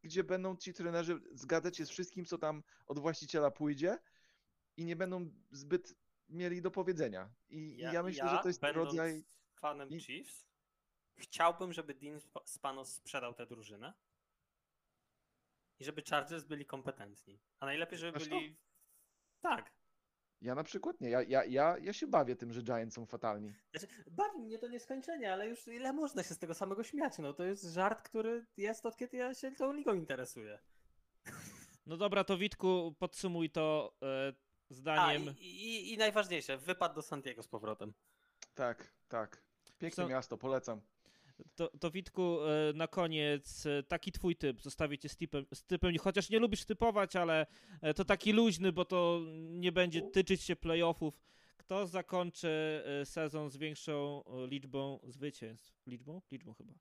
gdzie będą ci trenerzy zgadzać się z wszystkim, co tam od właściciela pójdzie i nie będą zbyt mieli do powiedzenia. I i ja, myślę, że to jest rodzaj... fanem i- Chiefs, chciałbym, żeby Dean Sp- Spanos sprzedał tę drużynę i żeby Chargers byli kompetentni. A najlepiej, żeby byli... Tak. Ja na przykład nie. Ja, ja, ja, ja się bawię tym, że Giants są fatalni. Znaczy, bawi mnie to nieskończenie, ale już ile można się z tego samego śmiać? No to jest żart, który jest od kiedy ja się tą ligą interesuję. No dobra, to Witku, podsumuj to e, A, zdaniem. i, i, i najważniejsze, wypad do Santiago z powrotem. Tak, tak. Piękne Co- miasto, polecam. To, to Witku, e, na koniec e, taki twój typ, zostawię cię z typem, z typem, chociaż nie lubisz typować, ale e, to taki luźny, bo to nie będzie tyczyć się playoffów. Kto zakończy sezon z większą liczbą zwycięstw? Liczbą? Liczbą chyba.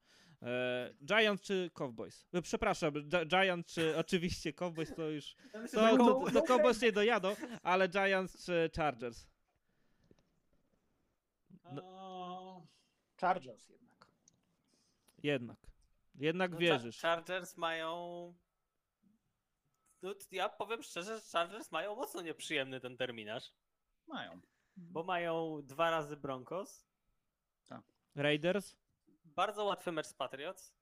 E, Giants czy Cowboys? Przepraszam, Gi- Giants czy oczywiście Cowboys to już. To, to, Cowboys- to Cowboys nie dojadą, ale Giants czy Chargers? Eee, Chargers jednak. Jednak. Jednak No, wierzysz. Cha- Chargers mają. No, ja powiem szczerze, że Chargers mają mocno nieprzyjemny ten terminarz, Mają. bo mają dwa razy Broncos, Raiders? bardzo łatwy mecz z Patriots,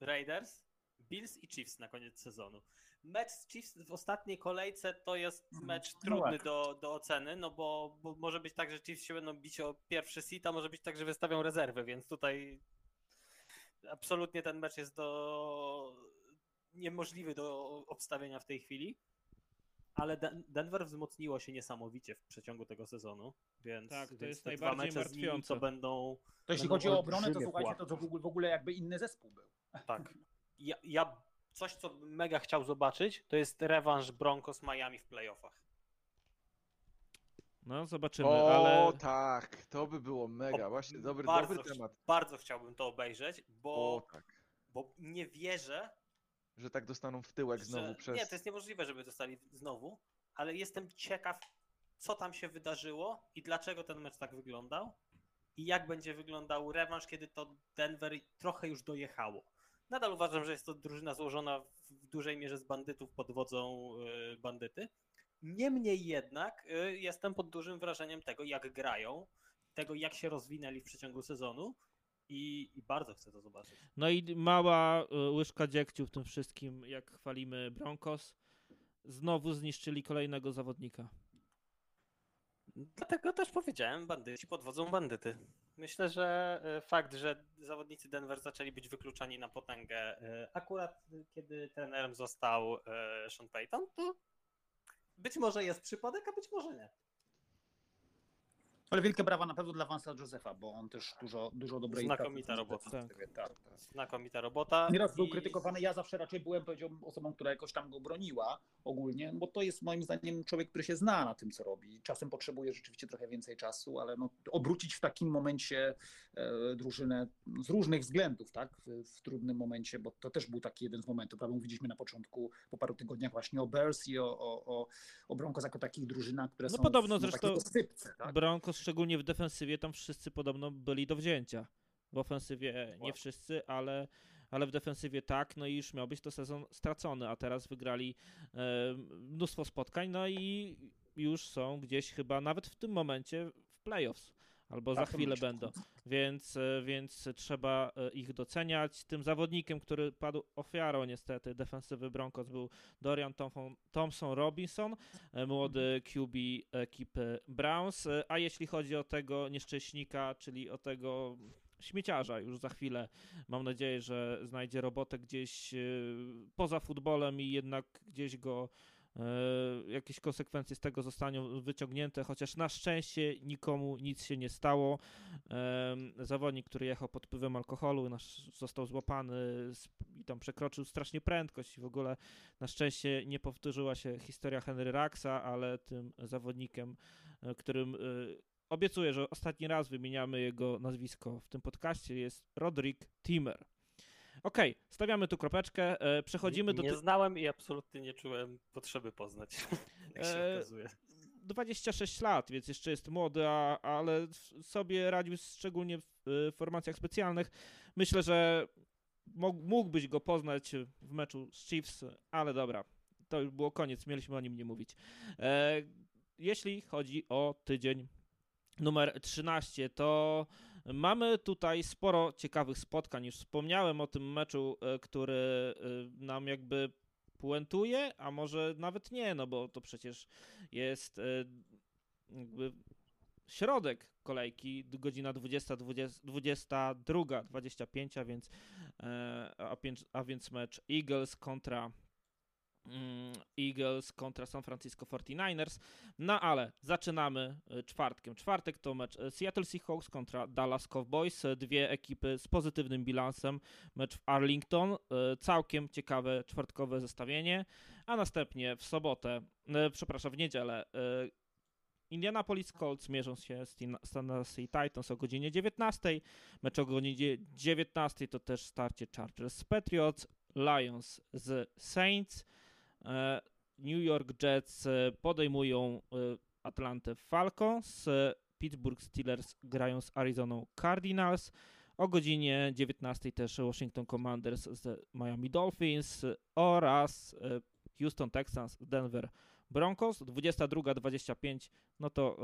Raiders, Bills i Chiefs na koniec sezonu. Mecz z Chiefs w ostatniej kolejce to jest Mhm. mecz No trudny tak. do, do oceny, no bo, bo może być tak, że Chiefs się będą bić o pierwszy seat, a może być tak, że wystawią rezerwy, więc tutaj absolutnie ten mecz jest do niemożliwy do obstawienia w tej chwili. Ale Den- Denver wzmocniło się niesamowicie w przeciągu tego sezonu, więc, Tak, to więc jest te dwa najbardziej mecze z nimi martwiące. to będą To jeśli Będą chodzi o obronę, to słuchajcie, to, to w ogóle- w ogóle jakby inny zespół był. Tak. Ja, ja coś, co mega chciał zobaczyć, to jest rewanż Broncos Miami w playoffach. No, zobaczymy, O, ale. tak, to by było mega, O, właśnie, dobry, bardzo, dobry temat. Bardzo chciałbym to obejrzeć, bo, O, tak, bo nie wierzę, że tak dostaną w tyłek znowu że... przez... Nie, to jest niemożliwe, żeby dostali znowu, ale jestem ciekaw, co tam się wydarzyło i dlaczego ten mecz tak wyglądał i jak będzie wyglądał rewanż, kiedy to Denver trochę już dojechało. Nadal uważam, że jest to drużyna złożona w dużej mierze z bandytów pod wodzą y, bandyty. Niemniej jednak y, jestem pod dużym wrażeniem tego, jak grają, tego, jak się rozwinęli w przeciągu sezonu i, i bardzo chcę to zobaczyć. No i mała y, łyżka dziegciu w tym wszystkim, jak chwalimy Broncos. Znowu zniszczyli kolejnego zawodnika. Dlatego też powiedziałem, bandyci pod wodzą bandyty. Myślę, że e, fakt, że zawodnicy Denver zaczęli być wykluczani na potęgę akurat kiedy trenerem został Sean Payton, to być może jest przypadek, a być może nie. Ale wielkie brawa na pewno dla Vansa Josefa, bo on też dużo, dużo dobrej Znakomita pracy w robota. defensywie, Tak. Znakomita robota. Nieraz był i- krytykowany, ja zawsze raczej byłem powiedziałbym, osobą, która jakoś tam go broniła ogólnie, bo to jest moim zdaniem człowiek, który się zna na tym, co robi. Czasem potrzebuje rzeczywiście trochę więcej czasu, ale no, obrócić w takim momencie e, drużynę z różnych względów, tak, w, w trudnym momencie, bo to też był taki jeden z momentów, prawda, mówiliśmy na początku, po paru tygodniach właśnie o Bears i o, o, o, o Broncos jako takich drużynach, które No są podobno w, zresztą takiej rozsypce, tak? Broncos, szczególnie w defensywie, tam wszyscy podobno byli do wzięcia. W ofensywie nie wszyscy, ale, ale w defensywie tak, no i już miał być to sezon stracony, a teraz wygrali e, mnóstwo spotkań, no i już są gdzieś chyba nawet w tym momencie w playoffs. Albo za Tak, chwilę będą, więc, e, więc trzeba e, ich doceniać. Tym zawodnikiem, który padł ofiarą niestety defensywy Broncos był Dorian Thompson, Robinson, e, młody QB ekipy Browns. A jeśli chodzi o tego nieszczęśnika, czyli o tego śmieciarza, już za chwilę mam nadzieję, że znajdzie robotę gdzieś poza futbolem i jednak gdzieś go jakieś konsekwencje z tego zostaną wyciągnięte, chociaż na szczęście nikomu nic się nie stało. Zawodnik, który jechał pod wpływem alkoholu, został złapany i tam przekroczył strasznie prędkość i w ogóle na szczęście nie powtórzyła się historia Henry Raxa, ale tym zawodnikiem, e, którym e, obiecuję, że ostatni raz wymieniamy jego nazwisko w tym podcaście, jest Roderick Timmer. Okej, stawiamy tu kropeczkę, e, przechodzimy do... Nie znałem i absolutnie nie czułem potrzeby poznać, jak się E, okazuje. 26 lat, więc jeszcze jest młody, a, ale w- sobie radził szczególnie w y, formacjach specjalnych. Myślę, że mógł- mógłbyś go poznać w meczu z Chiefs, ale dobra, to już było koniec, mieliśmy o nim nie mówić. E, jeśli chodzi o tydzień numer 13, to mamy tutaj sporo ciekawych spotkań. Już wspomniałem o tym meczu, e, który e, nam jakby puentuje, a może nawet nie, no bo to przecież jest e, jakby środek kolejki, godzina 20, 20 22, 25, a więc, a, więc mecz Eagles kontra Eagles kontra San Francisco 49ers. No ale zaczynamy e, czwartkiem. Czwartek to mecz e, Seattle Seahawks kontra Dallas Cowboys. E, Dwie ekipy z pozytywnym bilansem. Mecz w Arlington. Całkiem ciekawe czwartkowe zestawienie. A następnie w sobotę, przepraszam, w niedzielę Indianapolis Colts mierzą się z Tennessee Titans o godzinie 19. Mecz o godzinie 19 to też starcie Chargers z Patriots, Lions z Saints. E, New York Jets e, podejmują e, Atlantę Falcons. Pittsburgh Steelers grają z Arizoną Cardinals. O godzinie 19 też Washington Commanders z Miami Dolphins oraz Houston Texans z Denver Broncos. 22-25, no to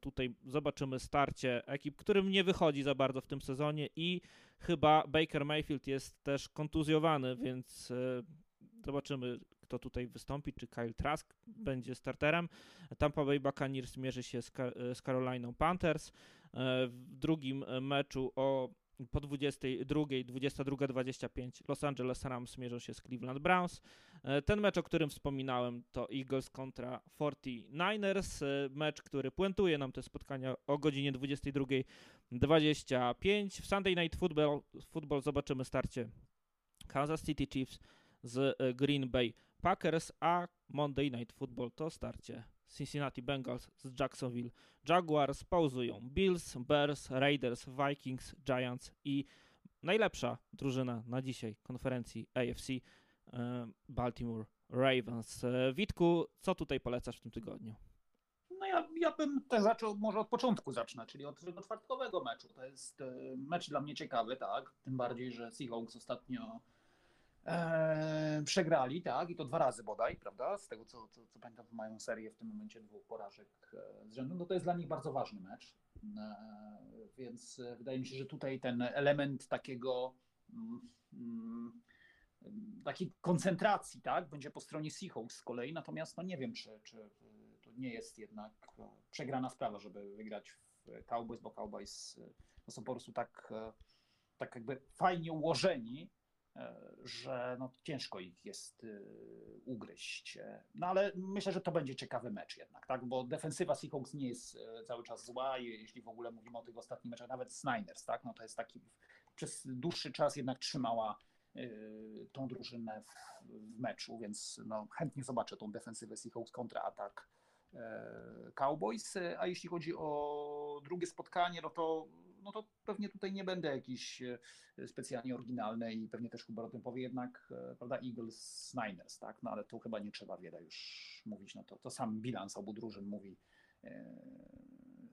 tutaj zobaczymy starcie ekip, którym nie wychodzi za bardzo w tym sezonie i chyba Baker Mayfield jest też kontuzjowany, więc zobaczymy kto tutaj wystąpi, czy Kyle Trask będzie starterem. Tampa Bay Buccaneers mierzy się z, z Caroliną Panthers. E, W drugim e, meczu o po 22, 22-25 Los Angeles Rams mierzą się z Cleveland Browns. E, Ten mecz, o którym wspominałem, to Eagles kontra 49ers. E, Mecz, który puentuje nam te spotkania o godzinie 22.25. W Sunday Night Football, football zobaczymy starcie Kansas City Chiefs z Green Bay Packers, a Monday Night Football to starcie Cincinnati Bengals z Jacksonville Jaguars. Pauzują Bills, Bears, Raiders, Vikings, Giants i najlepsza drużyna na dzisiaj konferencji AFC e, Baltimore Ravens. E, Witku, co tutaj polecasz w tym tygodniu? No ja, ja bym też zaczął, może od początku zacznę, czyli od czwartkowego meczu. To jest e, mecz dla mnie ciekawy, tak? Tym bardziej, że Seahawks ostatnio e, przegrali, tak? I to dwa razy bodaj, prawda? Z tego co, co, co pamiętam, mają serię w tym momencie dwóch porażek e, z rzędu. No to jest dla nich bardzo ważny mecz. E, więc wydaje mi się, że tutaj ten element takiego. Mm, mm, takiej koncentracji, tak, będzie po stronie Seahawks z kolei, natomiast no nie wiem, czy, czy to nie jest jednak przegrana sprawa, żeby wygrać w Cowboys, bo Cowboys no są po prostu tak, tak jakby fajnie ułożeni, że no ciężko ich jest y, ugryźć. E, No ale myślę, że to będzie ciekawy mecz jednak, tak, bo defensywa Seahawks nie jest e, cały czas zła, jeśli w ogóle mówimy o tych ostatnich meczach, nawet z Niners, tak, no to jest taki przez dłuższy czas jednak trzymała y, tą drużynę w, w meczu, więc no, chętnie zobaczę tą defensywę Seahawks kontra atak e, Cowboys. E, A jeśli chodzi o drugie spotkanie, no to, no to pewnie tutaj nie będę jakiś e, specjalnie oryginalny i pewnie też Hubert o tym powie, jednak e, prawda, Eagles Niners, tak, no ale tu chyba nie trzeba wiele już mówić, no to, to sam bilans obu drużyn mówi e,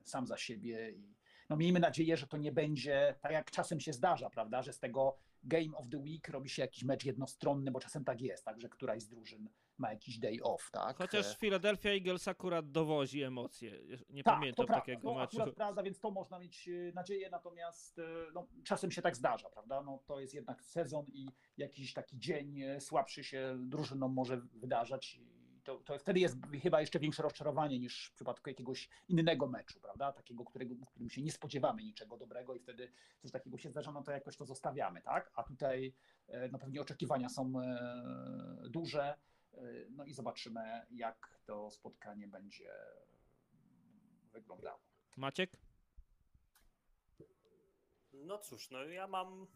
sam za siebie i no miejmy nadzieję, że to nie będzie tak jak czasem się zdarza, prawda, że z tego Game of the Week robi się jakiś mecz jednostronny, bo czasem tak jest, tak, że któraś z drużyn ma jakiś day off, tak? Chociaż E, Philadelphia Eagles akurat dowozi emocje. Nie tak, pamiętam to prawda, takiego to meczu. akurat prawda, więc to można mieć e, nadzieję, natomiast e, no, czasem się tak zdarza, prawda? No, to jest jednak sezon i jakiś taki dzień słabszy się drużynom może wydarzać to, to wtedy jest chyba jeszcze większe rozczarowanie niż w przypadku jakiegoś innego meczu, prawda? Takiego, którego, w którym się nie spodziewamy niczego dobrego i wtedy coś takiego się zdarza, no to jakoś to zostawiamy, tak? A tutaj no pewnie oczekiwania są duże, no i zobaczymy, jak to spotkanie będzie wyglądało. Maciek? No cóż, no ja mam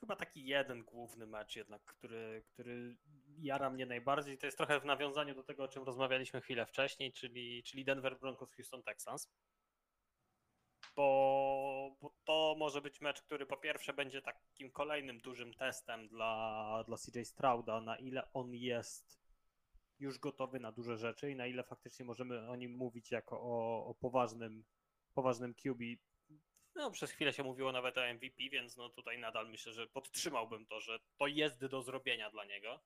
chyba taki jeden główny mecz jednak, który, który jara mnie najbardziej. To jest trochę w nawiązaniu do tego, o czym rozmawialiśmy chwilę wcześniej, czyli, czyli Denver Broncos Houston Texans. Bo, bo to może być mecz, który po pierwsze będzie takim kolejnym dużym testem dla, dla CJ Strouda, na ile on jest już gotowy na duże rzeczy i na ile faktycznie możemy o nim mówić jako o, o poważnym, poważnym QB no, przez chwilę się mówiło nawet o MVP, więc no tutaj nadal myślę, że podtrzymałbym to, że to jest do zrobienia dla niego.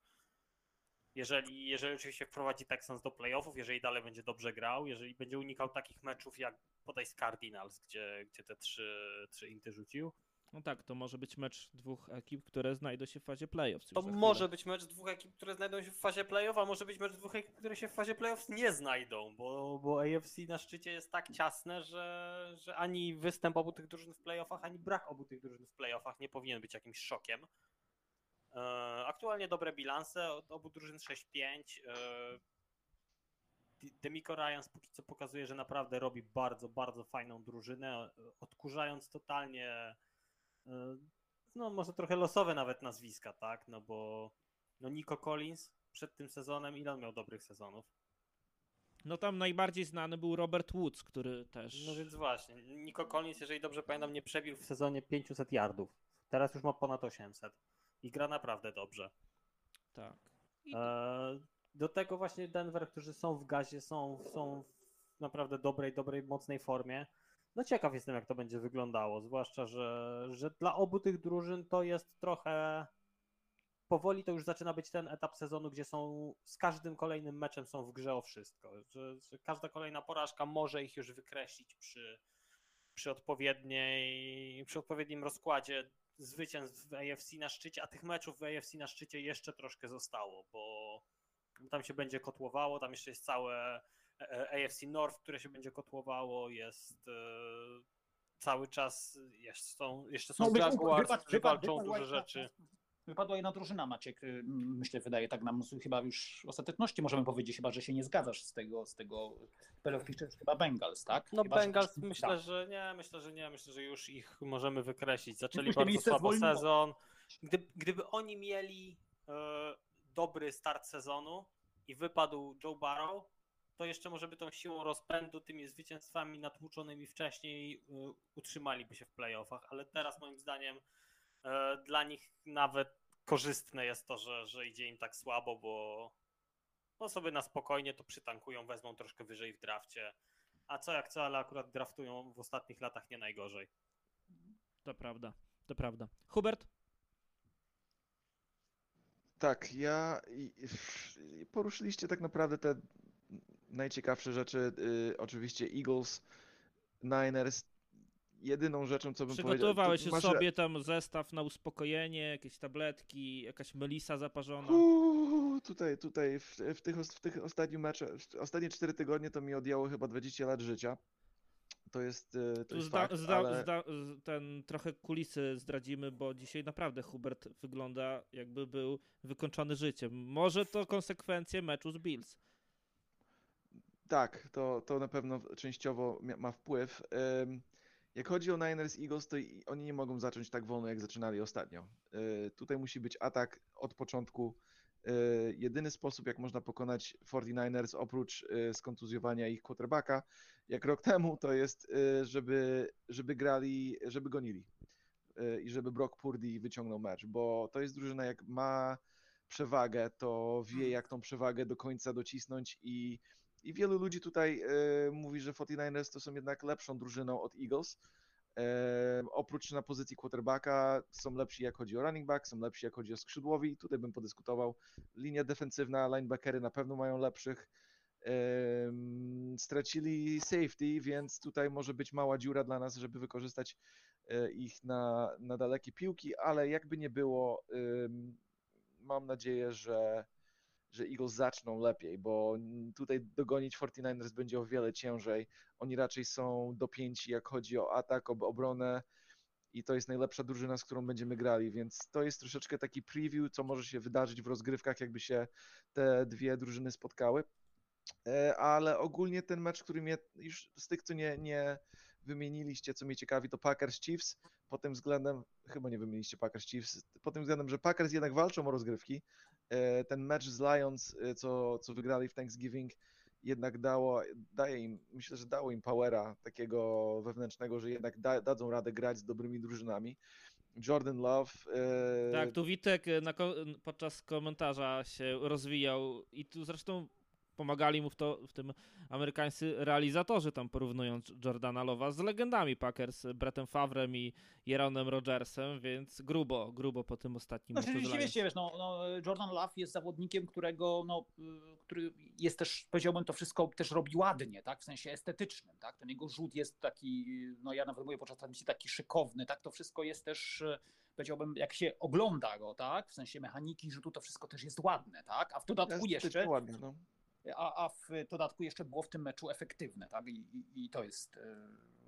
Jeżeli, jeżeli oczywiście wprowadzi Texans do playoffów, jeżeli dalej będzie dobrze grał, jeżeli będzie unikał takich meczów jak podaj z Cardinals, gdzie, gdzie te trzy, trzy inty rzucił, No tak, to może być mecz dwóch ekip, które znajdą się w fazie playoffs. to może być mecz dwóch ekip, które znajdą się w fazie playoff, a może być mecz dwóch ekip, które się w fazie playoffs nie znajdą, bo, bo AFC na szczycie jest tak ciasne, że, że ani występ obu tych drużyn w playoffach, ani brak obu tych drużyn w playoffach nie powinien być jakimś szokiem. E, Aktualnie dobre bilanse, od obu drużyn 6-5. e, De- Demico Ryans póki co pokazuje, że naprawdę robi bardzo, bardzo fajną drużynę, odkurzając totalnie e, no może trochę losowe nawet nazwiska, tak? No bo no Nico Collins przed tym sezonem, ile on miał dobrych sezonów? No tam najbardziej znany był Robert Woods, który też... No więc właśnie, Nico Collins, jeżeli dobrze pamiętam, nie przebił w sezonie 500 yardów. Teraz już ma ponad 800 i gra naprawdę dobrze. Tak. I... E, do tego właśnie Denver, którzy są w gazie, są, są w naprawdę dobrej, dobrej, mocnej formie. No ciekaw jestem, jak to będzie wyglądało, zwłaszcza, że, że dla obu tych drużyn to jest trochę powoli to już zaczyna być ten etap sezonu, gdzie są z każdym kolejnym meczem są w grze o wszystko. Że, że każda kolejna porażka może ich już wykreślić przy, przy, odpowiedniej, przy odpowiednim rozkładzie zwycięstw w AFC na szczycie, a tych meczów w AFC na szczycie jeszcze troszkę zostało, bo tam się będzie kotłowało, tam jeszcze jest całe e, AFC North, które się będzie kotłowało, jest e, cały czas, jeszcze są, jeszcze są No, Jaguars, walczą duże rzeczy. Wypadła jedna drużyna, Maciek. y, Myślę, wydaje tak nam chyba już w ostateczności możemy powiedzieć, chyba, że się nie zgadzasz z tego, z tego playoff picture, chyba Bengals, tak? No chyba, że- Bengals tak. myślę, że nie, myślę, że nie, myślę, że już ich możemy wykreślić. Zaczęli Myślę, bardzo słabo zwolniło. sezon. Gdyby, gdyby oni mieli e, dobry start sezonu i wypadł Joe Barrow, to jeszcze może by tą siłą rozpędu, tymi zwycięstwami natłuczonymi wcześniej e, utrzymaliby się w playoffach, ale teraz moim zdaniem dla nich nawet korzystne jest to, że, że idzie im tak słabo, bo no sobie na spokojnie to przytankują, wezmą troszkę wyżej w drafcie. A co jak co, ale akurat draftują w ostatnich latach nie najgorzej. To prawda, to prawda. Hubert? Tak, ja. Poruszyliście tak naprawdę te najciekawsze rzeczy. y, Oczywiście Eagles, Niners. Jedyną rzeczą, co bym powiedział. Przygotowałeś to masz- sobie tam zestaw na uspokojenie, jakieś tabletki, jakaś melisa zaparzona. Uuu, tutaj, tutaj w, w, tych, w tych ostatnich meczach, ostatnie 4 tygodnie to mi odjęło chyba 20 lat życia. To jest, y, to Tu jest zda, fakt, zda, ale... zda, ten trochę kulisy zdradzimy, bo dzisiaj naprawdę Hubert wygląda jakby był wykończony życiem. Może to konsekwencje meczu z Bills. Tak, to, to na pewno częściowo ma wpływ. Ym, Jak chodzi o Niners Eagles, to oni nie mogą zacząć tak wolno, jak zaczynali ostatnio. Y, Tutaj musi być atak od początku. Y, Jedyny sposób, jak można pokonać 49ers, oprócz y, skontuzjowania ich quarterbacka, jak rok temu, to jest, żeby, żeby grali, żeby gonili. I żeby Brock Purdy wyciągnął mecz, bo to jest drużyna, jak ma przewagę, to wie, jak tą przewagę do końca docisnąć i i wielu ludzi tutaj e, mówi, że 49ers to są jednak lepszą drużyną od Eagles. E, oprócz na pozycji quarterbacka są lepsi jak chodzi o running back, są lepsi jak chodzi o skrzydłowi. Tutaj bym podyskutował. Linia defensywna, linebackery na pewno mają lepszych. Em, stracili safety, więc tutaj może być mała dziura dla nas, żeby wykorzystać e, ich na, na dalekie piłki, ale jakby nie było, mam nadzieję, że że Eagles zaczną lepiej, bo tutaj dogonić 49ers będzie o wiele ciężej. Oni raczej są dopięci, jak chodzi o atak, o obronę i to jest najlepsza drużyna, z którą będziemy grali, więc to jest troszeczkę taki preview, co może się wydarzyć w rozgrywkach, jakby się te dwie drużyny spotkały. E, Ale ogólnie ten mecz, który mnie już z tych, co nie, nie wymieniliście, co mnie ciekawi, to Packers Chiefs. Pod tym względem, chyba nie wymieniliście Packers Chiefs, pod tym względem, że Packers jednak walczą o rozgrywki. E, Ten mecz z Lions, e, co, co wygrali w Thanksgiving, jednak dało, daje im, myślę, że dało im powera takiego wewnętrznego, że jednak da, dadzą radę grać z dobrymi drużynami. Jordan Love. e, Tak, tu Witek e, na, podczas komentarza się rozwijał i tu zresztą pomagali mu w, to, w tym amerykańscy realizatorzy, tam porównując Jordana Lowa z legendami Packers, Brettem Favrem i Jeronem Rodgersem, więc grubo, grubo po tym ostatnim meczu z Lions. rzeczywiście, wiesz, no, no, Jordan Love jest zawodnikiem, którego, no, y, który jest też, powiedziałbym, to wszystko też robi ładnie, tak, w sensie estetycznym, tak, ten jego rzut jest taki, no ja nawet mówię podczas transmisji, taki szykowny, tak, to wszystko jest też, y, powiedziałbym, jak się ogląda go, tak, w sensie mechaniki rzutu, to wszystko też jest ładne, tak, a w dodatku jeszcze, ładnie, no. A, a w dodatku jeszcze było w tym meczu efektywne, tak, i, i, i to jest, y,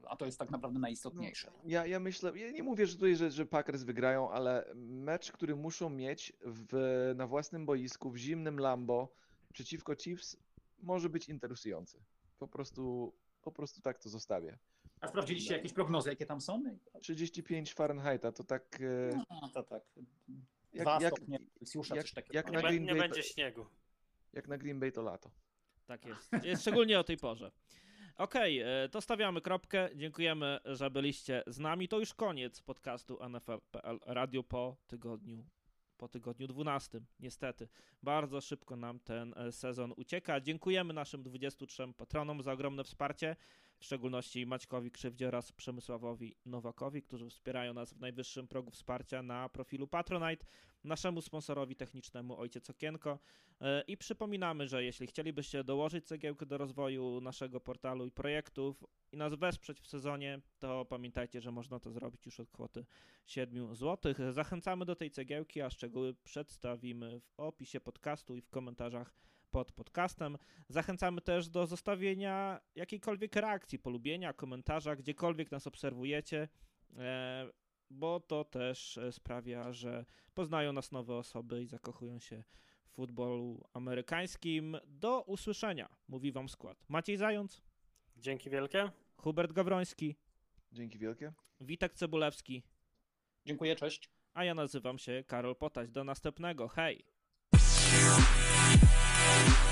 a to jest tak naprawdę najistotniejsze. Ja, ja myślę, ja nie mówię że tutaj, że, że Packers wygrają, ale mecz, który muszą mieć w, na własnym boisku, w zimnym Lambo przeciwko Chiefs, może być interesujący. Po prostu, po prostu tak to zostawię. A sprawdziliście jakieś prognozy, jakie tam są? 35 Fahrenheita to tak e, No, to tak, jak, dwa jak, stopnie jak- jak Nie, na Green nie Bay będzie to- śniegu. Jak na Green Bay to lato. Tak jest. jest szczególnie o tej porze. Okej, e, to stawiamy kropkę. Dziękujemy, że byliście z nami. To już koniec podcastu NFL.pl Radio po tygodniu po tygodniu 12. Niestety, bardzo szybko nam ten e, sezon ucieka. Dziękujemy naszym 23 patronom za ogromne wsparcie, w szczególności Maćkowi Krzywdzie oraz Przemysławowi Nowakowi, którzy wspierają nas w najwyższym progu wsparcia na profilu Patronite, naszemu sponsorowi technicznemu Ojciec Okienko E, I przypominamy, że jeśli chcielibyście dołożyć cegiełkę do rozwoju naszego portalu i projektów i nas wesprzeć w sezonie, to pamiętajcie, że można to zrobić już od kwoty 7 zł. Zachęcamy do tej cegiełki, a szczegóły przedstawimy w opisie podcastu i w komentarzach pod podcastem. Zachęcamy też do zostawienia jakiejkolwiek reakcji, polubienia, komentarza, gdziekolwiek nas obserwujecie, e, bo to też sprawia, że poznają nas nowe osoby i zakochują się w futbolu amerykańskim. Do usłyszenia, mówi wam skład. Maciej Zając, Dzięki wielkie. Hubert Gawroński, Dzięki wielkie. Witek Cebulewski, Dziękuję, cześć. a ja nazywam się Karol Potaś. Do następnego. Hej! Thank you